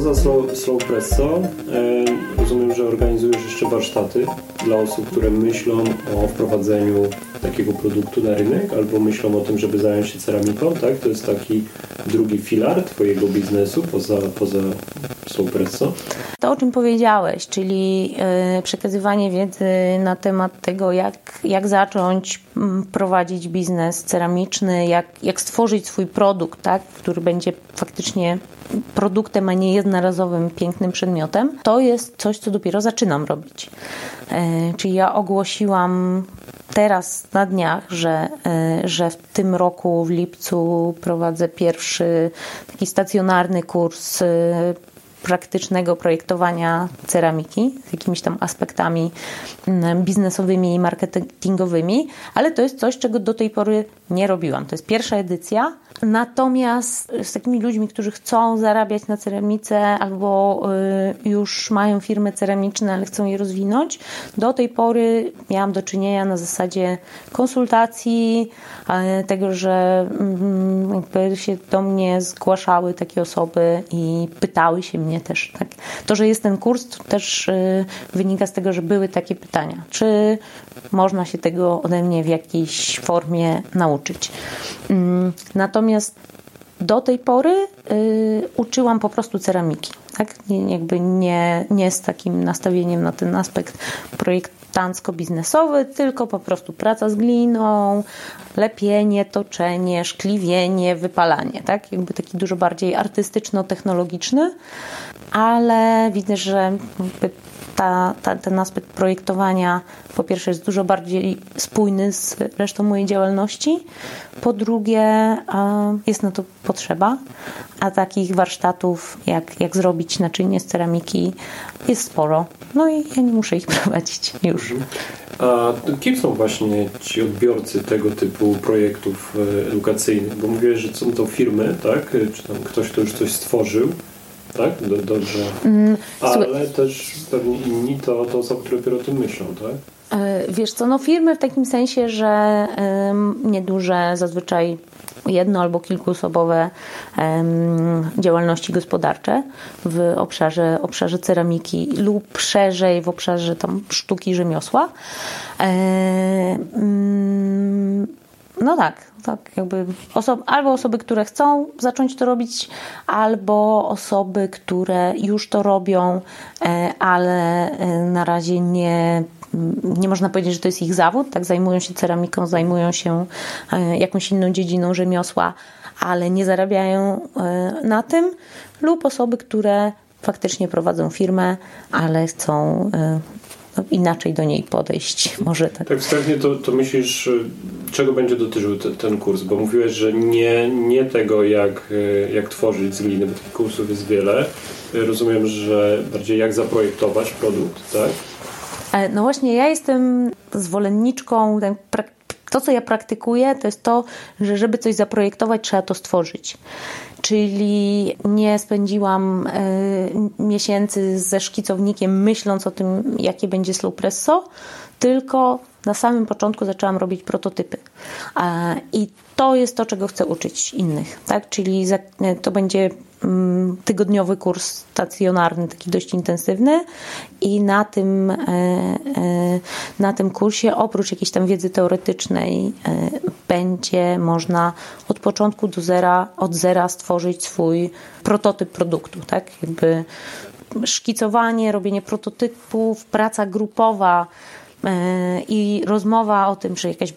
Poza slow, slow Presso e, rozumiem, że organizujesz jeszcze warsztaty dla osób, które myślą o wprowadzeniu takiego produktu na rynek albo myślą o tym, żeby zająć się ceramiką, tak? To jest taki drugi filar Twojego biznesu poza, poza Slow Presso. To, o czym powiedziałeś, czyli yy, przekazywanie wiedzy na temat tego, jak, jak zacząć prowadzić biznes ceramiczny, jak, jak stworzyć swój produkt, tak? który będzie faktycznie produktem, a nie jednorazowym, pięknym przedmiotem, to jest coś, co dopiero zaczynam robić. E, czyli ja ogłosiłam teraz na dniach, że, e, że w tym roku w lipcu prowadzę pierwszy taki stacjonarny kurs e, praktycznego projektowania ceramiki z jakimiś tam aspektami mm, biznesowymi i marketingowymi, ale to jest coś, czego do tej pory nie robiłam. To jest pierwsza edycja. Natomiast z takimi ludźmi, którzy chcą zarabiać na ceramice albo y, już mają firmy ceramiczne, ale chcą je rozwinąć, do tej pory miałam do czynienia na zasadzie konsultacji, tego, że mm, jakby się do mnie zgłaszały takie osoby i pytały się mnie też. Tak. To, że jest ten kurs, to też y, wynika z tego, że były takie pytania. Czy można się tego ode mnie w jakiejś formie nauczyć? Mm, natomiast do tej pory y, uczyłam po prostu ceramiki. Tak? Nie, jakby nie, nie z takim nastawieniem na ten aspekt projektancko-biznesowy, tylko po prostu praca z gliną, lepienie, toczenie, szkliwienie, wypalanie. Tak? Jakby taki dużo bardziej artystyczno-technologiczny, ale widzę, że ta, ta, ten aspekt projektowania po pierwsze jest dużo bardziej spójny z resztą mojej działalności, po drugie jest na to potrzeba, a takich warsztatów, jak, jak zrobić naczynie z ceramiki jest sporo. No i ja nie muszę ich prowadzić już. A kim są właśnie ci odbiorcy tego typu projektów e, edukacyjnych? Bo mówię, że są to firmy, tak? Czy tam ktoś, kto już coś stworzył, tak? Dobrze. Mm, Ale też pewnie inni to, to osoby, które dopiero o tym myślą, tak? E, wiesz co, no firmy w takim sensie, że nieduże, zazwyczaj jedno albo kilkuosobowe działalności gospodarcze w obszarze, obszarze ceramiki lub szerzej w obszarze tam sztuki rzemiosła. E, mm, no tak, tak jakby osob, albo osoby, które chcą zacząć to robić, albo osoby, które już to robią, e, ale e, na razie nie nie można powiedzieć, że to jest ich zawód, tak zajmują się ceramiką, zajmują się e, jakąś inną dziedziną rzemiosła, ale nie zarabiają na tym, lub osoby, które faktycznie prowadzą firmę, ale chcą no, inaczej do niej podejść. Może tak. Tak wstępnie to, to myślisz, czego będzie dotyczył te, ten kurs? Bo mówiłeś, że nie, nie tego, jak, e, jak tworzyć z gliny, bo tych kursów jest wiele. Rozumiem, że bardziej jak zaprojektować produkt, tak? E, no właśnie, ja jestem zwolenniczką, to co ja praktykuję, to jest to, że żeby coś zaprojektować, trzeba to stworzyć. Czyli nie spędziłam y, miesięcy ze szkicownikiem myśląc o tym, jakie będzie slow presso, tylko na samym początku zaczęłam robić prototypy. I to jest to, czego chcę uczyć innych. Tak? Czyli to będzie tygodniowy kurs stacjonarny, taki dość intensywny i na tym, e, e, na tym kursie oprócz jakiejś tam wiedzy teoretycznej e, będzie można od początku do zera, od zera stworzyć swój prototyp produktu, tak? Jakby szkicowanie, robienie prototypów, praca grupowa, i rozmowa o tym, że jakaś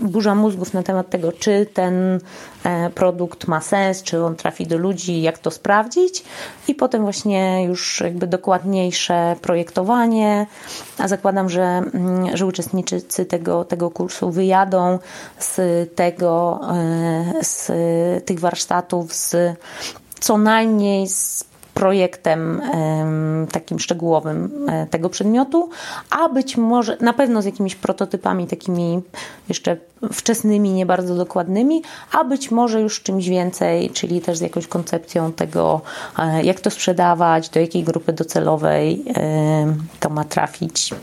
burza mózgów na temat tego, czy ten e, produkt ma sens, czy on trafi do ludzi, jak to sprawdzić. I potem właśnie już jakby dokładniejsze projektowanie, a zakładam, że, mm, że uczestnicy tego, tego kursu wyjadą z tego, e, z tych warsztatów z co najmniej z projektem takim szczegółowym e, tego przedmiotu, a być może na pewno z jakimiś prototypami takimi jeszcze wczesnymi, nie bardzo dokładnymi, a być może już czymś więcej, czyli też z jakąś koncepcją tego, e, jak to sprzedawać, do jakiej grupy docelowej to ma trafić.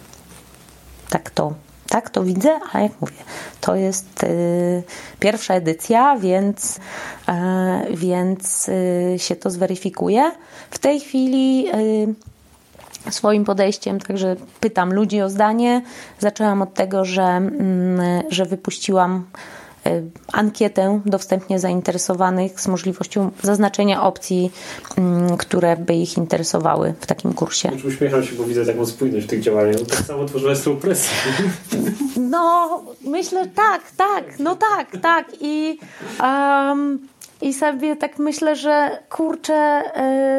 Tak to tak to widzę, a jak mówię, to jest y, pierwsza edycja, więc, y, więc y, się to zweryfikuje. W tej chwili y, swoim podejściem, także pytam ludzi o zdanie. Zaczęłam od tego, że, mm, że wypuściłam ankietę do wstępnie zainteresowanych z możliwością zaznaczenia opcji, mm, które by ich interesowały w takim kursie. Znaczy, uśmiecham się, bo widzę taką spójność w tych działaniach. No, tak samo tworzyłeś tą presję. No, myślę, tak, tak, no tak, tak. I um, i sobie tak myślę, że kurczę,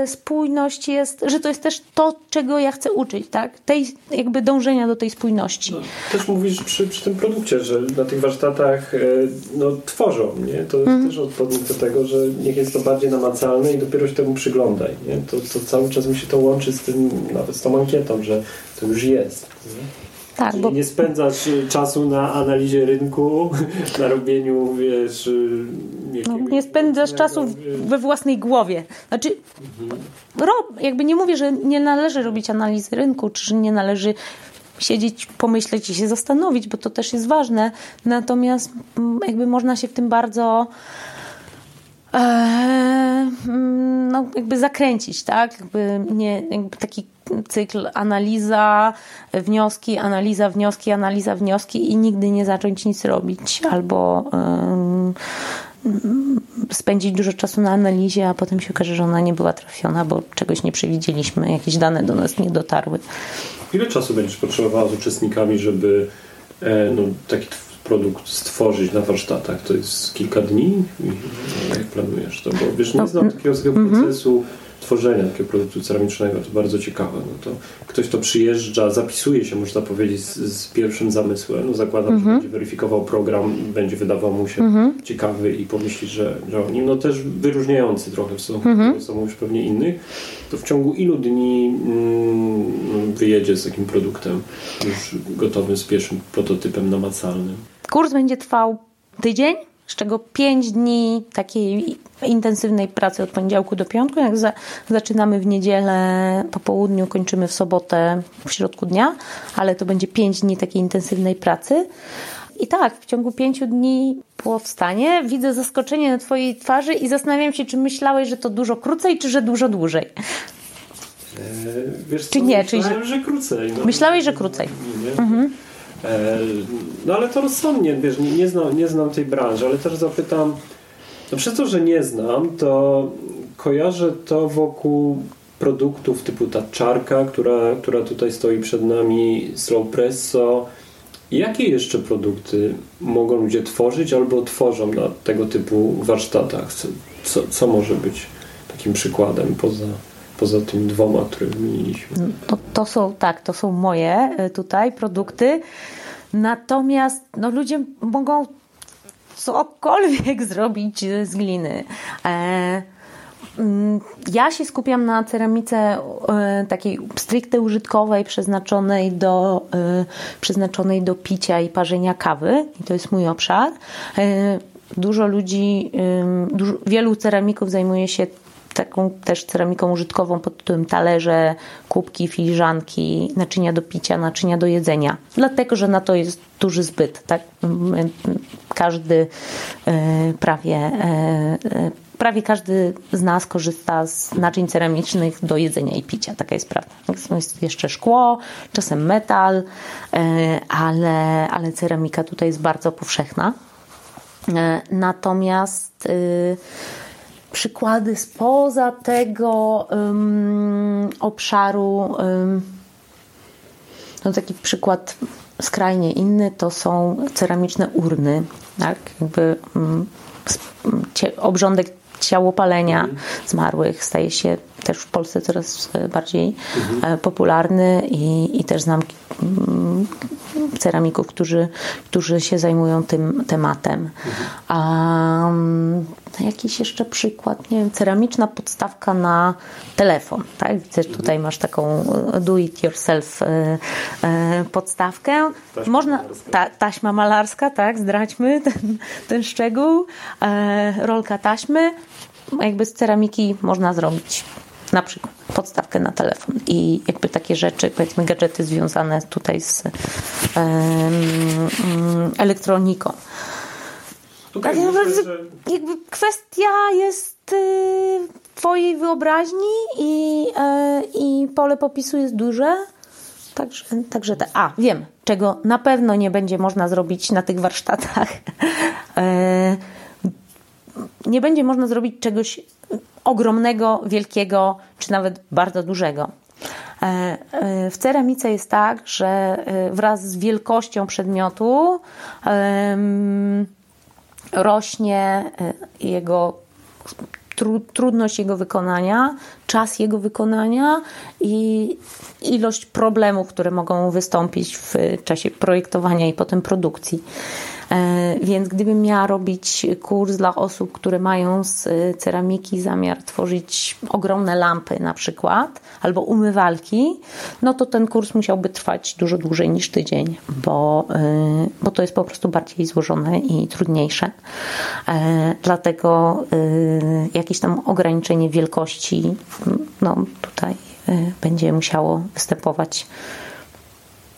y, spójność jest, że to jest też to, czego ja chcę uczyć, tak? Tej jakby dążenia do tej spójności. No, też mówisz przy, przy tym produkcie, że na tych warsztatach y, no, tworzą, nie? To jest mm. też odpowiednik do tego, że niech jest to bardziej namacalne i dopiero się temu przyglądaj, nie? To, to cały czas mi się to łączy z tym, nawet z tą ankietą, że to już jest. Nie? Tak, Czyli bo... nie spędzasz y, czasu na analizie rynku, na robieniu, wiesz... Y, no, nie spędzasz czasu we własnej głowie. Znaczy, mhm. rob, jakby nie mówię, że nie należy robić analizy rynku, czy że nie należy siedzieć, pomyśleć i się zastanowić, bo to też jest ważne. Natomiast mm, jakby można się w tym bardzo no, jakby zakręcić, tak? Jakby nie, jakby taki cykl analiza, wnioski, analiza, wnioski, analiza, wnioski i nigdy nie zacząć nic robić albo spędzić dużo czasu na analizie, a potem się okaże, że ona nie była trafiona, bo czegoś nie przewidzieliśmy, jakieś dane do nas nie dotarły. Ile czasu będziesz potrzebowała z uczestnikami, żeby e, no, taki produkt stworzyć na warsztatach? To jest kilka dni? Jak planujesz to? Bo wiesz, nie no, znam takiego mm -hmm. procesu tworzenia takiego produktu ceramicznego. To bardzo ciekawe. No to ktoś to przyjeżdża, zapisuje się, można powiedzieć, z, z pierwszym zamysłem. No zakładam, że mhm. będzie weryfikował program, będzie wydawał mu się mhm. ciekawy i pomyśli, że, że oni, no też wyróżniający trochę w stosunku mhm. są już pewnie innych. To w ciągu ilu dni mm, wyjedzie z takim produktem już gotowym, z pierwszym prototypem namacalnym? Kurs będzie trwał tydzień z czego 5 dni takiej intensywnej pracy od poniedziałku do piątku. Jak za, zaczynamy w niedzielę po południu, kończymy w sobotę w środku dnia, ale to będzie 5 dni takiej intensywnej pracy. I tak, w ciągu pięciu dni powstanie. Widzę zaskoczenie na Twojej twarzy i zastanawiam się, czy myślałeś, że to dużo krócej, czy że dużo dłużej. Eee, wiesz, czy nie? Myślałem, czy... że krócej. No. Myślałeś, że krócej. Nie, nie. Mhm. E, no ale to rozsądnie, wiesz, nie, nie, znam, nie znam tej branży, ale też zapytam, no przez to, że nie znam, to kojarzę to wokół produktów typu ta czarka, która, która tutaj stoi przed nami, slow presso. Jakie jeszcze produkty mogą ludzie tworzyć albo tworzą na tego typu warsztatach? Co, co może być takim przykładem poza, poza tymi dwoma, które wymieniliśmy? To, to są, tak, to są moje e, tutaj produkty. Natomiast no, ludzie mogą cokolwiek zrobić z gliny. E, mm, ja się skupiam na ceramice e, takiej stricte użytkowej, przeznaczonej do, e, przeznaczonej do picia i parzenia kawy. I to jest mój obszar. Dużo ludzi, wielu ceramików zajmuje się taką też ceramiką użytkową pod tytułem talerze, kubki, filiżanki, naczynia do picia, naczynia do jedzenia. Dlatego, że na to jest duży zbyt. Tak? Każdy e, prawie e, e, prawie każdy z nas korzysta z naczyń ceramicznych do jedzenia i picia. Taka jest prawda. Jest jeszcze szkło, czasem metal, ale, ale ceramika tutaj jest bardzo powszechna. Natomiast przykłady spoza tego um, obszaru. Um, no taki przykład skrajnie inny to są ceramiczne urny, tak? Jakby um, obrządek ciałopalenia mhm. zmarłych staje się też w Polsce coraz bardziej mhm. popularny i, i też znam mm, ceramików, którzy, którzy się zajmują tym tematem. Um, jakiś jeszcze przykład, nie wiem, ceramiczna podstawka na telefon, tak? Widzę, tutaj masz taką e, do it yourself e, e, podstawkę. Taśma Można, malarska. Ta, taśma malarska, tak, zdradźmy ten, ten szczegół. rolka taśmy, jakby z ceramiki można zrobić na przykład podstawkę na telefon i jakby takie rzeczy, powiedzmy gadżety związane tutaj z um, elektroniką. Okay, tak, że... jakby kwestia jest y, twojej wyobraźni i, y, i pole popisu jest duże. Także, także te. A, wiem, czego na pewno nie będzie można zrobić na tych warsztatach. E, nie będzie można zrobić czegoś ogromnego, wielkiego, czy nawet bardzo dużego. E, e, w ceramice jest tak, że e, wraz z wielkością przedmiotu rośnie jego trudność jego wykonania, czas jego wykonania i ilość problemów, które mogą wystąpić w czasie projektowania i potem produkcji. E, więc gdybym miała robić kurs dla osób, które mają z ceramiki zamiar tworzyć ogromne lampy na przykład, albo umywalki, no to ten kurs musiałby trwać dużo dłużej niż tydzień, bo, e, bo to jest po prostu bardziej złożone i trudniejsze. E, dlatego jakieś tam ograniczenie wielkości, no tutaj będzie musiało występować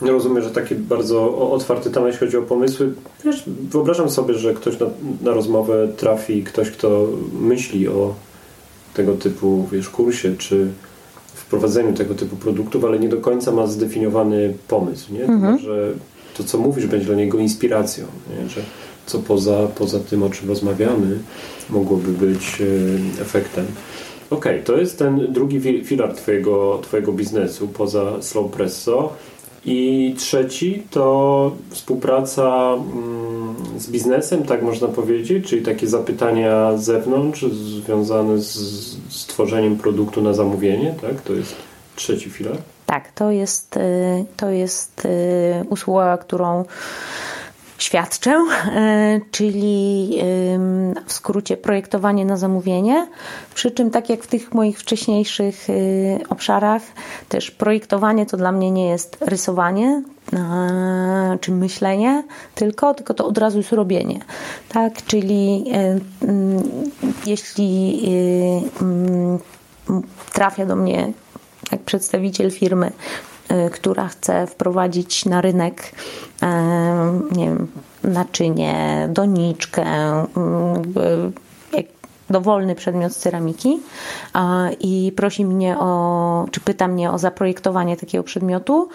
ja rozumiem, że taki bardzo otwarty temat, jeśli chodzi o pomysły. Wiesz, wyobrażam sobie, że ktoś na, na rozmowę trafi, ktoś, kto myśli o tego typu wiesz, kursie, czy wprowadzeniu tego typu produktów, ale nie do końca ma zdefiniowany pomysł, nie? Mhm. że to, co mówisz, będzie dla niego inspiracją, nie? że co poza, poza tym, o czym rozmawiamy, mogłoby być e, efektem. Okej, okay, to jest ten drugi filar twojego, twojego biznesu poza Slow Presso. I trzeci to współpraca mm, z biznesem, tak można powiedzieć, czyli takie zapytania z zewnątrz związane z, z tworzeniem produktu na zamówienie, tak? To jest trzeci filar. Tak, to jest, y, to jest y, usługa, którą świadczę, e, czyli w skrócie projektowanie na zamówienie. Przy czym, tak jak w tych moich wcześniejszych y, obszarach, też projektowanie to dla mnie nie jest rysowanie e, czy myślenie, tylko, tylko to od razu jest robienie. Tak, czyli e, jeśli trafia do mnie jak przedstawiciel firmy która chce wprowadzić na rynek y, nie wiem, naczynie, doniczkę, y, dowolny przedmiot z ceramiki i prosi mnie o, czy pyta mnie o zaprojektowanie takiego przedmiotu,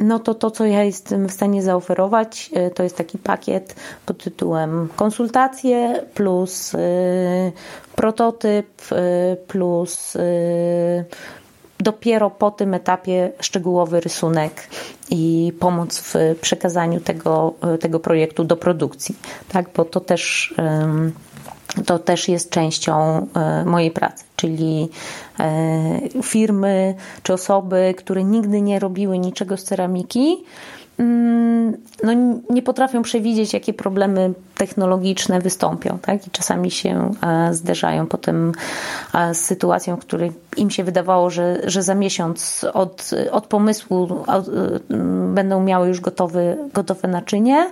no to to, co ja jestem w stanie zaoferować, to jest taki pakiet pod tytułem konsultacje plus prototyp plus dopiero po tym etapie szczegółowy rysunek i pomoc w przekazaniu tego, tego projektu do produkcji, tak? bo to też, to też jest częścią e, mojej pracy, czyli e, firmy czy osoby, które nigdy nie robiły niczego z ceramiki, no, nie potrafią przewidzieć, jakie problemy technologiczne wystąpią, tak? I czasami się e, zderzają potem e, z sytuacją, w której im się wydawało, że, że za miesiąc od, od pomysłu od, będą miały już gotowy, gotowe naczynie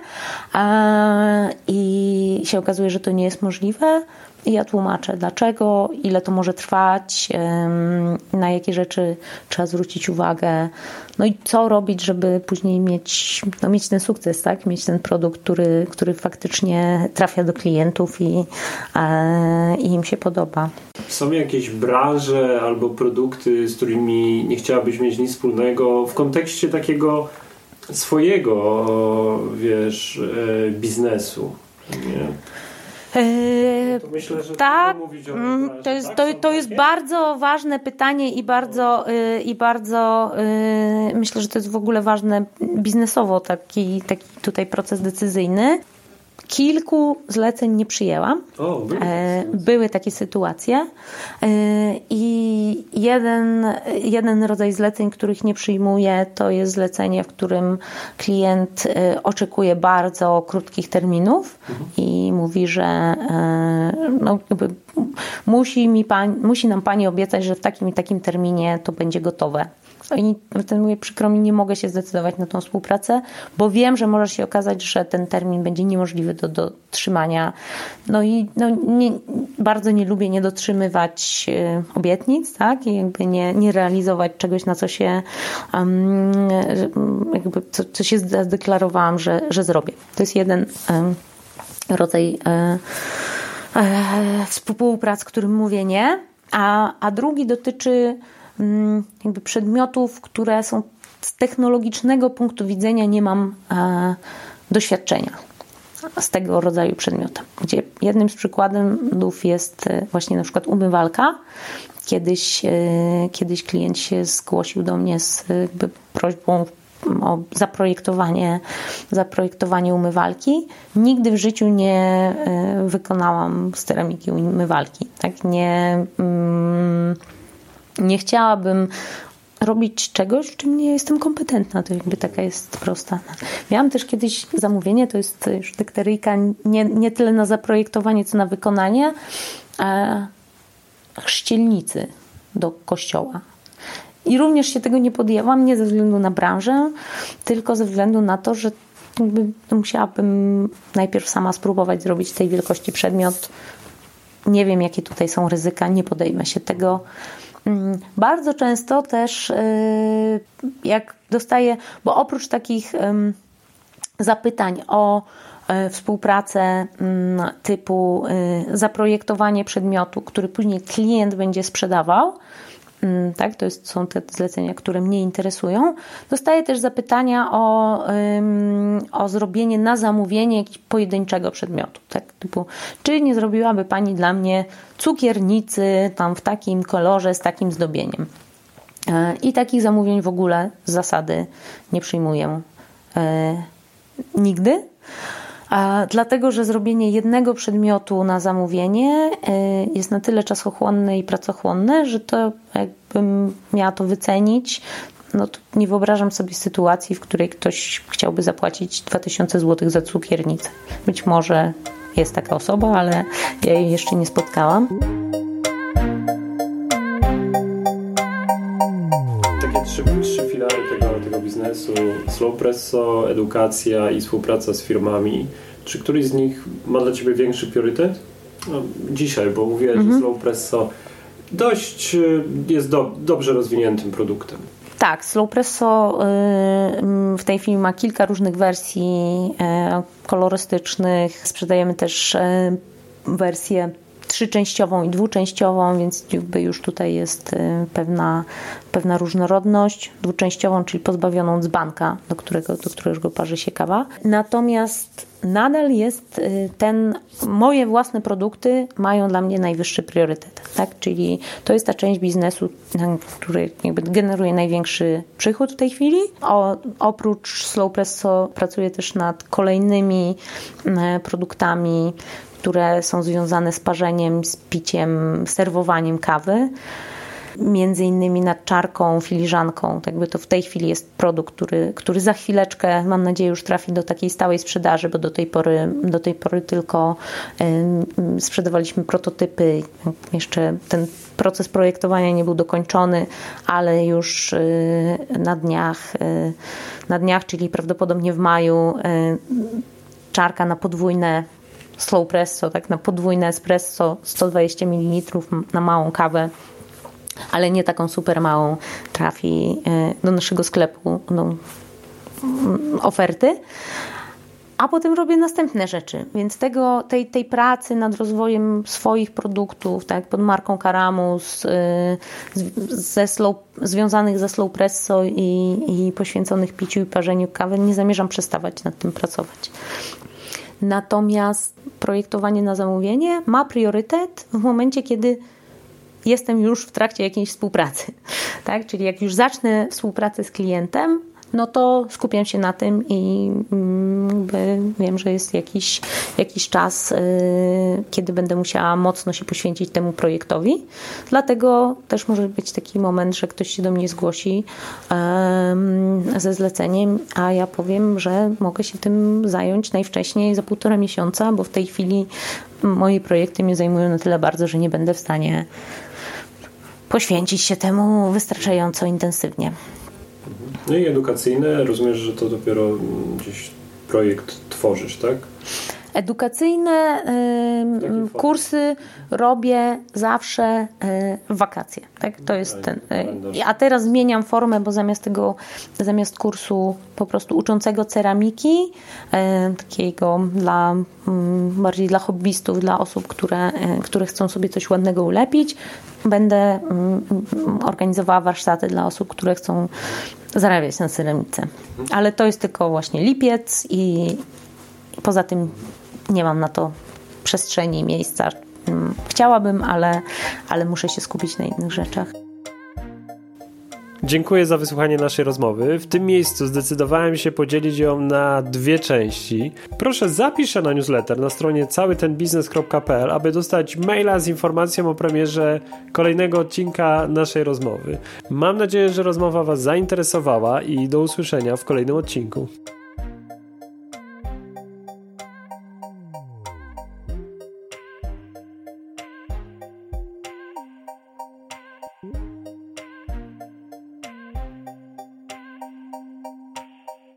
i się okazuje, że to nie jest możliwe. I ja tłumaczę dlaczego, ile to może trwać, na jakie rzeczy trzeba zwrócić uwagę, no i co robić, żeby później mieć, no mieć ten sukces, tak? mieć ten produkt, który, który faktycznie trafia do klientów i, e, i im się podoba. Są jakieś branże albo produkty, z którymi nie chciałabyś mieć nic wspólnego w kontekście takiego swojego, wiesz, e, biznesu? Nie? To myślę, że tak, mm, to jest, tak? to, to jest bardzo ważne pytanie i bardzo, y, i bardzo y, myślę, że to jest w ogóle ważne biznesowo taki, taki tutaj proces decyzyjny. Kilku zleceń nie przyjęłam. Były. E, były takie sytuacje. E, I jeden, jeden rodzaj zleceń, których nie przyjmuję, to jest zlecenie, w którym klient e, oczekuje bardzo krótkich terminów mhm. i mówi, że no, musi, mi pani, musi nam pani obiecać, że w takim i takim terminie to będzie gotowe. I wtedy mówię, przykro mi, nie mogę się zdecydować na tą współpracę, bo wiem, że może się okazać, że ten termin będzie niemożliwy do dotrzymania. No i no, nie, bardzo nie lubię nie dotrzymywać e, obietnic, tak? I jakby nie, nie realizować czegoś, na co się um, jakby co, co się zadeklarowałam, że, że zrobię. To jest jeden um, rodzaj um, współprac, którym mówię nie, a, a drugi dotyczy jakby przedmiotów, które są z technologicznego punktu widzenia nie mam e, doświadczenia z tego rodzaju przedmiotem. Gdzie jednym z przykładów jest e, właśnie na przykład umywalka. Kiedyś, e, kiedyś klient się zgłosił do mnie z prośbą o zaprojektowanie, zaprojektowanie umywalki. Nigdy w życiu nie wykonałam ceramiki umywalki. Tak? Nie. Nie chciałabym robić czegoś, w czym nie jestem kompetentna. To jakby taka jest prosta. Miałam też kiedyś zamówienie, to jest już dykteryjka nie, nie tyle na zaprojektowanie, co na wykonanie e, chrzcielnicy do kościoła. I również się tego nie podjęłam, nie ze względu na branżę, tylko ze względu na to, że musiałabym najpierw sama spróbować zrobić tej wielkości przedmiot. Nie wiem, jakie tutaj są ryzyka, nie podejmę się tego. Mm, bardzo często też, y, jak dostaję, bo oprócz takich zapytań o y, współpracę mm, typu y, zaprojektowanie przedmiotu, który później klient będzie sprzedawał, tak, to jest, są te zlecenia, które mnie interesują. Dostaję też zapytania o, o zrobienie na zamówienie jakiegoś pojedynczego przedmiotu, tak, typu, czy nie zrobiłaby Pani dla mnie cukiernicy tam w takim kolorze, z takim zdobieniem. E, I takich zamówień w ogóle z zasady nie przyjmuję e, nigdy. Dlatego, że zrobienie jednego przedmiotu na zamówienie y, jest na tyle czasochłonne i pracochłonne, że to jakbym miała to wycenić, no to nie wyobrażam sobie sytuacji, w której ktoś chciałby zapłacić 2000 zł za cukiernicę. Być może jest taka osoba, ale ja jej jeszcze nie spotkałam. Trzy, trzy filary tego, tego biznesu: slow presso, edukacja i współpraca z firmami. Czy któryś z nich ma dla Ciebie większy priorytet? No, dzisiaj, bo mówiłeś, mhm. że Slow Presso dość y, jest do, dobrze rozwiniętym produktem. Tak, Slow Presso y, w tej chwili ma kilka różnych wersji y, kolorystycznych. Sprzedajemy też wersję trzyczęściową i dwuczęściową, więc jakby już tutaj jest pewna, pewna różnorodność. Dwuczęściową, czyli pozbawioną dzbanka, do którego, do którego parzy się kawa. Natomiast nadal jest y, ten, moje własne produkty mają dla mnie najwyższy priorytet, tak? Czyli to jest ta część biznesu, który jakby generuje największy przychód w tej chwili. O, oprócz Slow Presso pracuję też nad kolejnymi e, produktami, które są związane z parzeniem, z piciem, serwowaniem kawy. między innymi nad czarką, filiżanką. Tak by to w tej chwili jest produkt, który, który za chwileczkę, mam nadzieję, już trafi do takiej stałej sprzedaży, bo do tej pory, do tej pory tylko y, sprzedawaliśmy prototypy. Jeszcze ten proces projektowania nie był dokończony, ale już y, na dniach, y, na dniach, czyli prawdopodobnie w maju, y, czarka na podwójne slow presso, tak na podwójne espresso 120 ml na małą kawę ale nie taką super małą trafi do naszego sklepu mm, oferty a potem robię następne rzeczy. Więc tego, tej, tej pracy nad rozwojem swoich produktów, tak, pod marką Karamus, ze slow, związanych ze slow presso i, i poświęconych piciu i parzeniu kawy, nie zamierzam przestawać nad tym pracować. Natomiast projektowanie na zamówienie ma priorytet w momencie, kiedy jestem już w trakcie jakiejś współpracy. Tak? Czyli jak już zacznę współpracę z klientem, no to skupiam się na tym i mm, wiem, że jest jakiś, jakiś czas, y, kiedy będę musiała mocno się poświęcić temu projektowi. Dlatego też może być taki moment, że ktoś się do mnie zgłosi ze zleceniem, a ja powiem, że mogę się tym zająć najwcześniej za półtora miesiąca, bo w tej chwili moje projekty mnie zajmują na tyle bardzo, że nie będę w stanie poświęcić się temu wystarczająco intensywnie. No i edukacyjne, rozumiesz, że to dopiero gdzieś projekt tworzysz, tak? Edukacyjne y, kursy robię zawsze y, w wakacje. Tak? To jest ten. Y, a teraz zmieniam formę, bo zamiast tego, zamiast kursu po prostu uczącego ceramiki, y, takiego dla mm, bardziej dla hobbystów, dla osób, które, y, które chcą sobie coś ładnego ulepić, będę mm, organizowała warsztaty dla osób, które chcą zarabiać na ceramice. Ale to jest tylko właśnie lipiec i poza tym nie mam na to przestrzeni miejsca. Mm, chciałabym, ale, ale muszę się skupić na innych rzeczach. Dziękuję za wysłuchanie naszej rozmowy. W tym miejscu zdecydowałem się podzielić ją na dwie części. Proszę zapisz się na newsletter na stronie całytenbiznes.pl, aby dostać maila z informacją o premierze kolejnego odcinka naszej rozmowy. Mam nadzieję, że rozmowa Was zainteresowała i do usłyszenia w kolejnym odcinku.